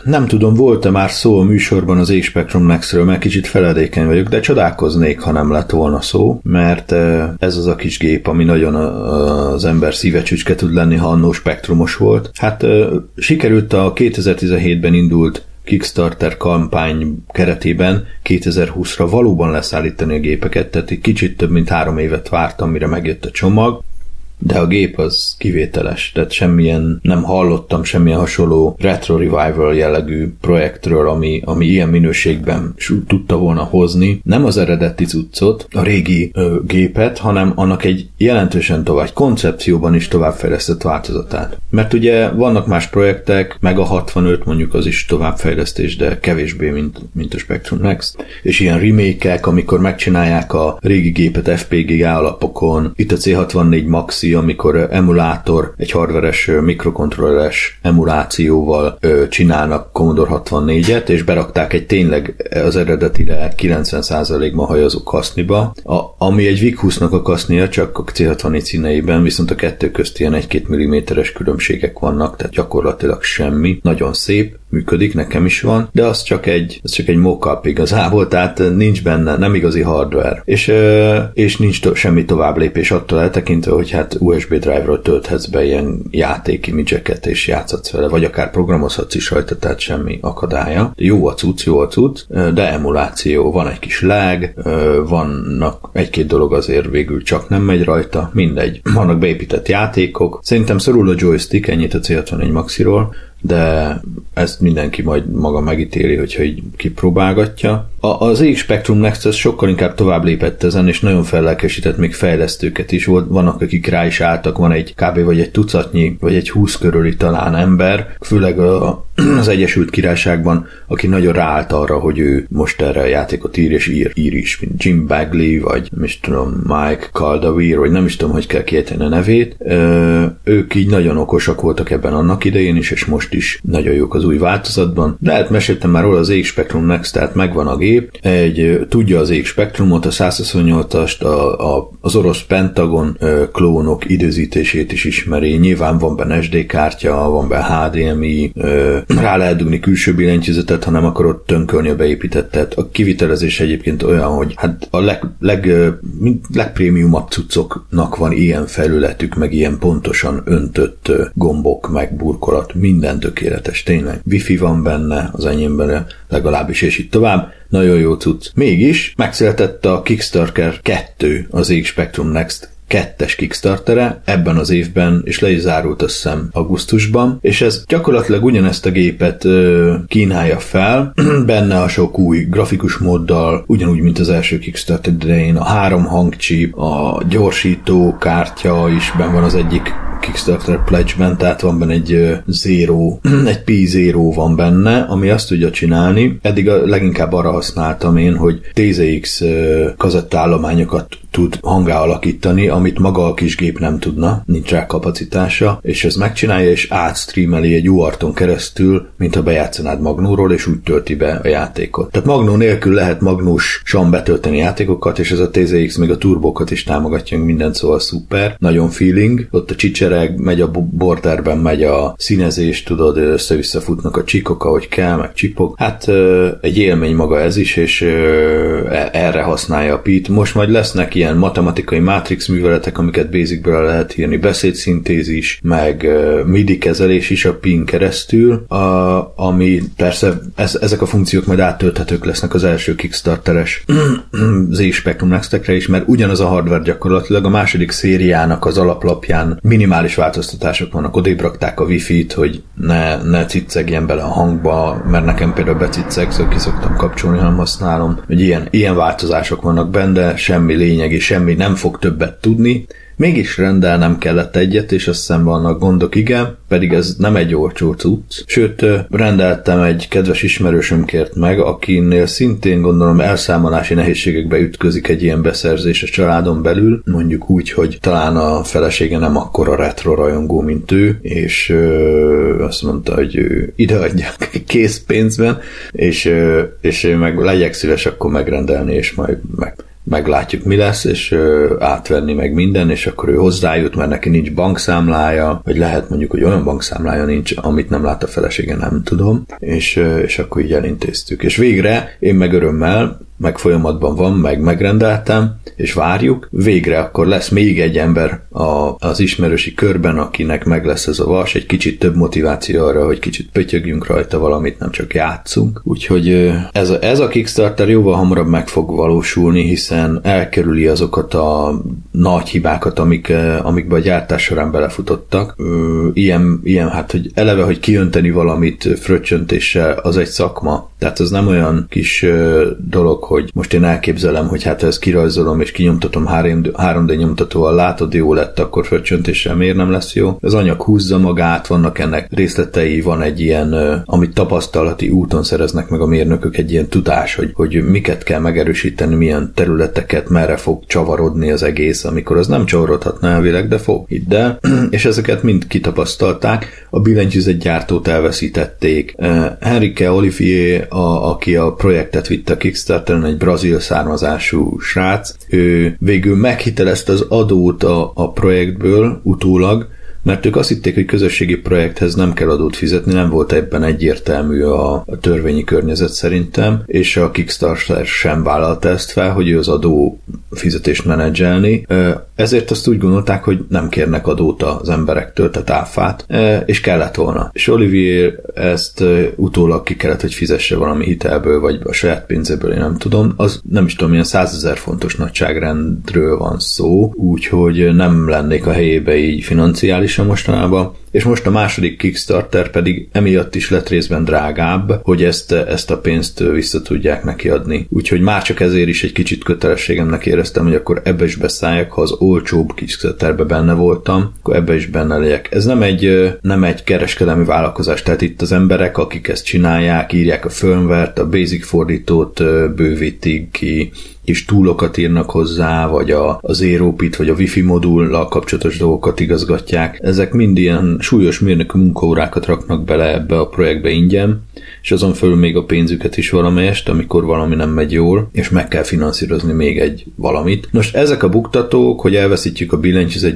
S1: Nem tudom, volt-e már szó a műsorban az A-Spectrum Next-ről, mert kicsit feledékeny vagyok, de csodálkoznék, ha nem lett volna szó, mert eh, ez az a kis gép, ami nagyon a- az ember szívecsücske tud lenni, ha annó spektrumos volt. Hát eh, sikerült a 2017-ben indult Kickstarter kampány keretében 2020-ra valóban leszállítani a gépeket, tehát egy kicsit több mint három évet vártam, mire megjött a csomag, de a gép az kivételes, tehát semmilyen, nem hallottam semmilyen hasonló retro revival jellegű projektről, ami, ami ilyen minőségben tudta volna hozni. Nem az eredeti cuccot, a régi ö, gépet, hanem annak egy jelentősen tovább, koncepcióban is továbbfejlesztett változatát. Mert ugye vannak más projektek, meg a 65 mondjuk az is továbbfejlesztés, de kevésbé, mint, mint a Spectrum Next. És ilyen remake amikor megcsinálják a régi gépet FPGA alapokon, itt a C64 Maxi, amikor emulátor, egy hardveres mikrokontrolleres emulációval ö, csinálnak Commodore 64-et, és berakták egy tényleg az eredetire 90%-ban hajazó kaszniba, a, ami egy VIC-20-nak a kasznia, csak a C64 színeiben, viszont a kettő közt ilyen 1-2 mm-es különbségek vannak, tehát gyakorlatilag semmi. Nagyon szép, működik, nekem is van, de az csak egy, az csak egy mockup igazából, tehát nincs benne, nem igazi hardware. És, és nincs to- semmi tovább lépés attól eltekintve, hogy hát USB drive-ról tölthetsz be ilyen játék imidzseket és játszhatsz vele, vagy akár programozhatsz is rajta, tehát semmi akadálya. Jó a cucc, jó a cucc, de emuláció, van egy kis lag, vannak egy-két dolog azért végül csak nem megy rajta, mindegy. Vannak beépített játékok. Szerintem szorul a joystick, ennyit a C64 Maxiról, de ezt mindenki majd maga megítéli, hogyha így kipróbálgatja. A, az EX Spectrum Next az sokkal inkább tovább lépett ezen, és nagyon fellelkesített még fejlesztőket is. Volt, vannak, akik rá is álltak, van egy kb. vagy egy tucatnyi, vagy egy húsz körüli talán ember, főleg a, az Egyesült Királyságban, aki nagyon ráállt arra, hogy ő most erre a játékot ír, és ír, ír is, mint Jim Bagley, vagy nem is tudom, Mike Caldaweir, vagy nem is tudom, hogy kell kiejteni a nevét. Ö, ők így nagyon okosak voltak ebben annak idején is, és most is nagyon jók az új változatban. De hát meséltem már róla az EX Spectrum Next, tehát megvan a gép, egy, tudja az EX Spectrumot, a 128-ast, a, a, az orosz Pentagon ö, klónok időzítését is ismeri, nyilván van benne SD kártya, van benne HDMI, ö, rá lehet dugni külső billentyűzetet, ha nem akarod tönkölni a beépítettet. A kivitelezés egyébként olyan, hogy hát a leg, leg, legprémiumabb cuccoknak van ilyen felületük, meg ilyen pontosan öntött gombok, meg burkolat, minden tökéletes, tényleg. Wifi van benne, az enyémben legalábbis, és itt tovább. Nagyon jó cucc. Mégis megszületett a Kickstarter 2 az X Spectrum Next kettes Kickstartere ebben az évben, és le is zárult összem augusztusban, és ez gyakorlatilag ugyanezt a gépet ö, kínálja fel, benne a sok új grafikus móddal, ugyanúgy, mint az első Kickstarter idején, a három hangcsíp, a gyorsító kártya is ben van az egyik Kickstarter pledge-ben, tehát van benne egy zero, egy P0 van benne, ami azt tudja csinálni. Eddig a leginkább arra használtam én, hogy TZX kazettállományokat tud hangá alakítani, amit maga a kis gép nem tudna, nincs rá kapacitása, és ez megcsinálja, és átstreameli egy UART-on keresztül, mint ha bejátszanád Magnóról, és úgy tölti be a játékot. Tehát Magnó nélkül lehet magnósan betölteni játékokat, és ez a TZX még a turbókat is támogatja, minden szóval szuper, nagyon feeling, ott a csicsereg, megy a borderben, megy a színezés, tudod, össze-vissza futnak a csikok, ahogy kell, meg csipok. Hát egy élmény maga ez is, és e-, erre használja a Pete. Most majd lesznek ilyen matematikai matrix műveletek, amiket Basicből lehet írni, beszédszintézis, meg MIDI kezelés is a PIN keresztül, ami persze ez, ezek a funkciók majd áttölthetők lesznek az első Kickstarteres Z Spectrum next is, mert ugyanaz a hardware gyakorlatilag a második szériának az alaplapján minimális változtatások vannak. Odébb rakták a wifi-t, hogy ne, ne ciccegjen bele a hangba, mert nekem például beciceg, szóval ki szoktam kapcsolni, hanem használom, hogy ilyen, ilyen változások vannak benne, semmi lényeg lényegi semmi, nem fog többet tudni, Mégis rendelnem kellett egyet, és azt hiszem vannak gondok, igen, pedig ez nem egy olcsó cucc. Sőt, rendeltem egy kedves ismerősöm kért meg, akinél szintén gondolom elszámolási nehézségekbe ütközik egy ilyen beszerzés a családon belül, mondjuk úgy, hogy talán a felesége nem akkora retro rajongó, mint ő, és ö, azt mondta, hogy ő ideadja készpénzben, és, ö, és ő meg legyek szíves akkor megrendelni, és majd meg meglátjuk mi lesz, és ö, átvenni meg minden, és akkor ő hozzájut, mert neki nincs bankszámlája, vagy lehet mondjuk, hogy olyan bankszámlája nincs, amit nem lát a felesége, nem tudom, és, ö, és akkor így elintéztük. És végre én meg örömmel meg folyamatban van, meg megrendeltem, és várjuk. Végre akkor lesz még egy ember a, az ismerősi körben, akinek meg lesz ez a vas, egy kicsit több motiváció arra, hogy kicsit pötyögjünk rajta valamit, nem csak játszunk. Úgyhogy ez a, ez a Kickstarter jóval hamarabb meg fog valósulni, hiszen elkerüli azokat a nagy hibákat, amik, amikbe a gyártás során belefutottak. Ilyen, ilyen hát, hogy eleve, hogy kiönteni valamit fröccsöntéssel, az egy szakma. Tehát ez nem olyan kis dolog, hogy most én elképzelem, hogy hát ez kirajzolom és kinyomtatom 3D nyomtatóval, látod, jó lett, akkor fröccsöntéssel miért nem lesz jó? Az anyag húzza magát, vannak ennek részletei, van egy ilyen, amit tapasztalati úton szereznek meg a mérnökök, egy ilyen tudás, hogy, hogy miket kell megerősíteni, milyen területeket, merre fog csavarodni az egész, amikor az nem csavarodhatna elvileg, de fog de, és ezeket mind kitapasztalták, a billentyűzet gyártót elveszítették. Henrique Olivier, a, aki a projektet vitte a Kickstarter egy brazil származású srác. Ő végül meghitelezte az adót a, a projektből utólag, mert ők azt hitték, hogy közösségi projekthez nem kell adót fizetni, nem volt ebben egyértelmű a, a törvényi környezet szerintem, és a Kickstarter sem vállalta ezt fel, hogy ő az adó fizetést menedzselni, ezért azt úgy gondolták, hogy nem kérnek adót az emberektől, tehát áfát, és kellett volna. És Olivier ezt utólag ki kellett, hogy fizesse valami hitelből, vagy a saját pénzéből, én nem tudom. Az nem is tudom, milyen százezer fontos nagyságrendről van szó, úgyhogy nem lennék a helyébe így financiálisan mostanában. És most a második Kickstarter pedig emiatt is lett részben drágább, hogy ezt, ezt a pénzt vissza tudják neki adni. Úgyhogy már csak ezért is egy kicsit kötelességemnek éreztem, hogy akkor ebbe is beszálljak, ha az olcsóbb Kickstarterbe benne voltam, akkor ebbe is benne legyek. Ez nem egy, nem egy kereskedelmi vállalkozás, tehát itt az emberek, akik ezt csinálják, írják a firmware a basic fordítót bővítik ki, kis túlokat írnak hozzá, vagy a, az Aeropit, vagy a Wi-Fi modullal kapcsolatos dolgokat igazgatják. Ezek mind ilyen súlyos mérnökű munkaórákat raknak bele ebbe a projektbe ingyen, és azon fölül még a pénzüket is valamelyest, amikor valami nem megy jól, és meg kell finanszírozni még egy valamit. Nos, ezek a buktatók, hogy elveszítjük a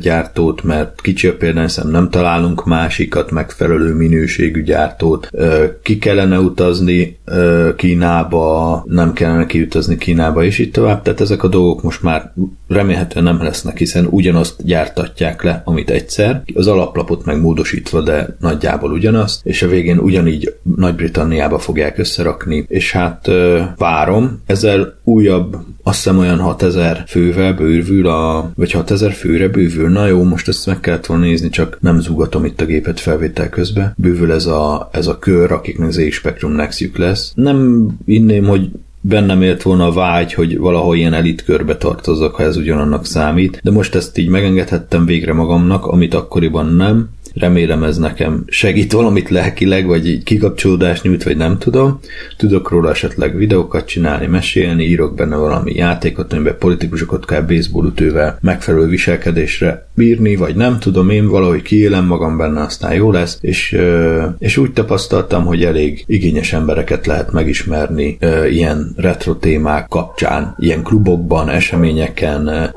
S1: gyártót, mert kicsi a példányszám, nem találunk másikat, megfelelő minőségű gyártót, ki kellene utazni Kínába, nem kellene kiutazni Kínába, és itt tovább, tehát ezek a dolgok most már remélhetően nem lesznek, hiszen ugyanazt gyártatják le, amit egyszer, az alaplapot meg módosítva, de nagyjából ugyanazt, és a végén ugyanígy Nagy-Britanniába fogják összerakni, és hát várom, ezzel újabb, azt hiszem olyan 6000 fővel bővül a, vagy 6000 főre bővül, na jó, most ezt meg kellett volna nézni, csak nem zúgatom itt a gépet felvétel közben. Bővül ez a, ez a kör, akiknek ZX Spectrum Nextjük lesz. Nem inném, hogy bennem élt volna a vágy, hogy valahol ilyen elit körbe tartozok, ha ez ugyanannak számít, de most ezt így megengedhettem végre magamnak, amit akkoriban nem, Remélem ez nekem segít valamit lelkileg, vagy így kikapcsolódást nyújt, vagy nem tudom. Tudok róla esetleg videókat csinálni, mesélni, írok benne valami játékot, amiben politikusokat kell baseballütővel megfelelő viselkedésre bírni, vagy nem tudom, én valahogy kiélem magam benne, aztán jó lesz, és, és úgy tapasztaltam, hogy elég igényes embereket lehet megismerni ilyen retro témák kapcsán, ilyen klubokban, eseményeken,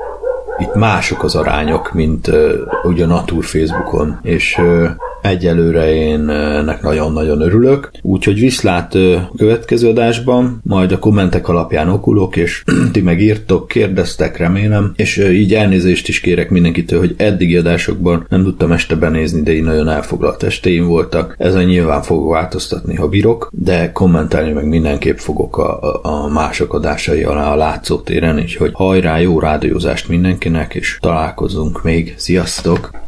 S1: itt mások az arányok, mint uh, ugye a Natur Facebookon, és uh, Egyelőre én ennek nagyon-nagyon örülök, úgyhogy viszlát a következő adásban, majd a kommentek alapján okulok, és ti megírtok, kérdeztek, remélem, és így elnézést is kérek mindenkitől, hogy eddigi adásokban nem tudtam este benézni, de így nagyon elfoglalt estéim voltak. Ezen nyilván fogok változtatni, ha bírok, de kommentálni meg mindenképp fogok a, a, mások adásai alá a látszótéren, és hogy hajrá, jó rádiózást mindenkinek, és találkozunk még. Sziasztok!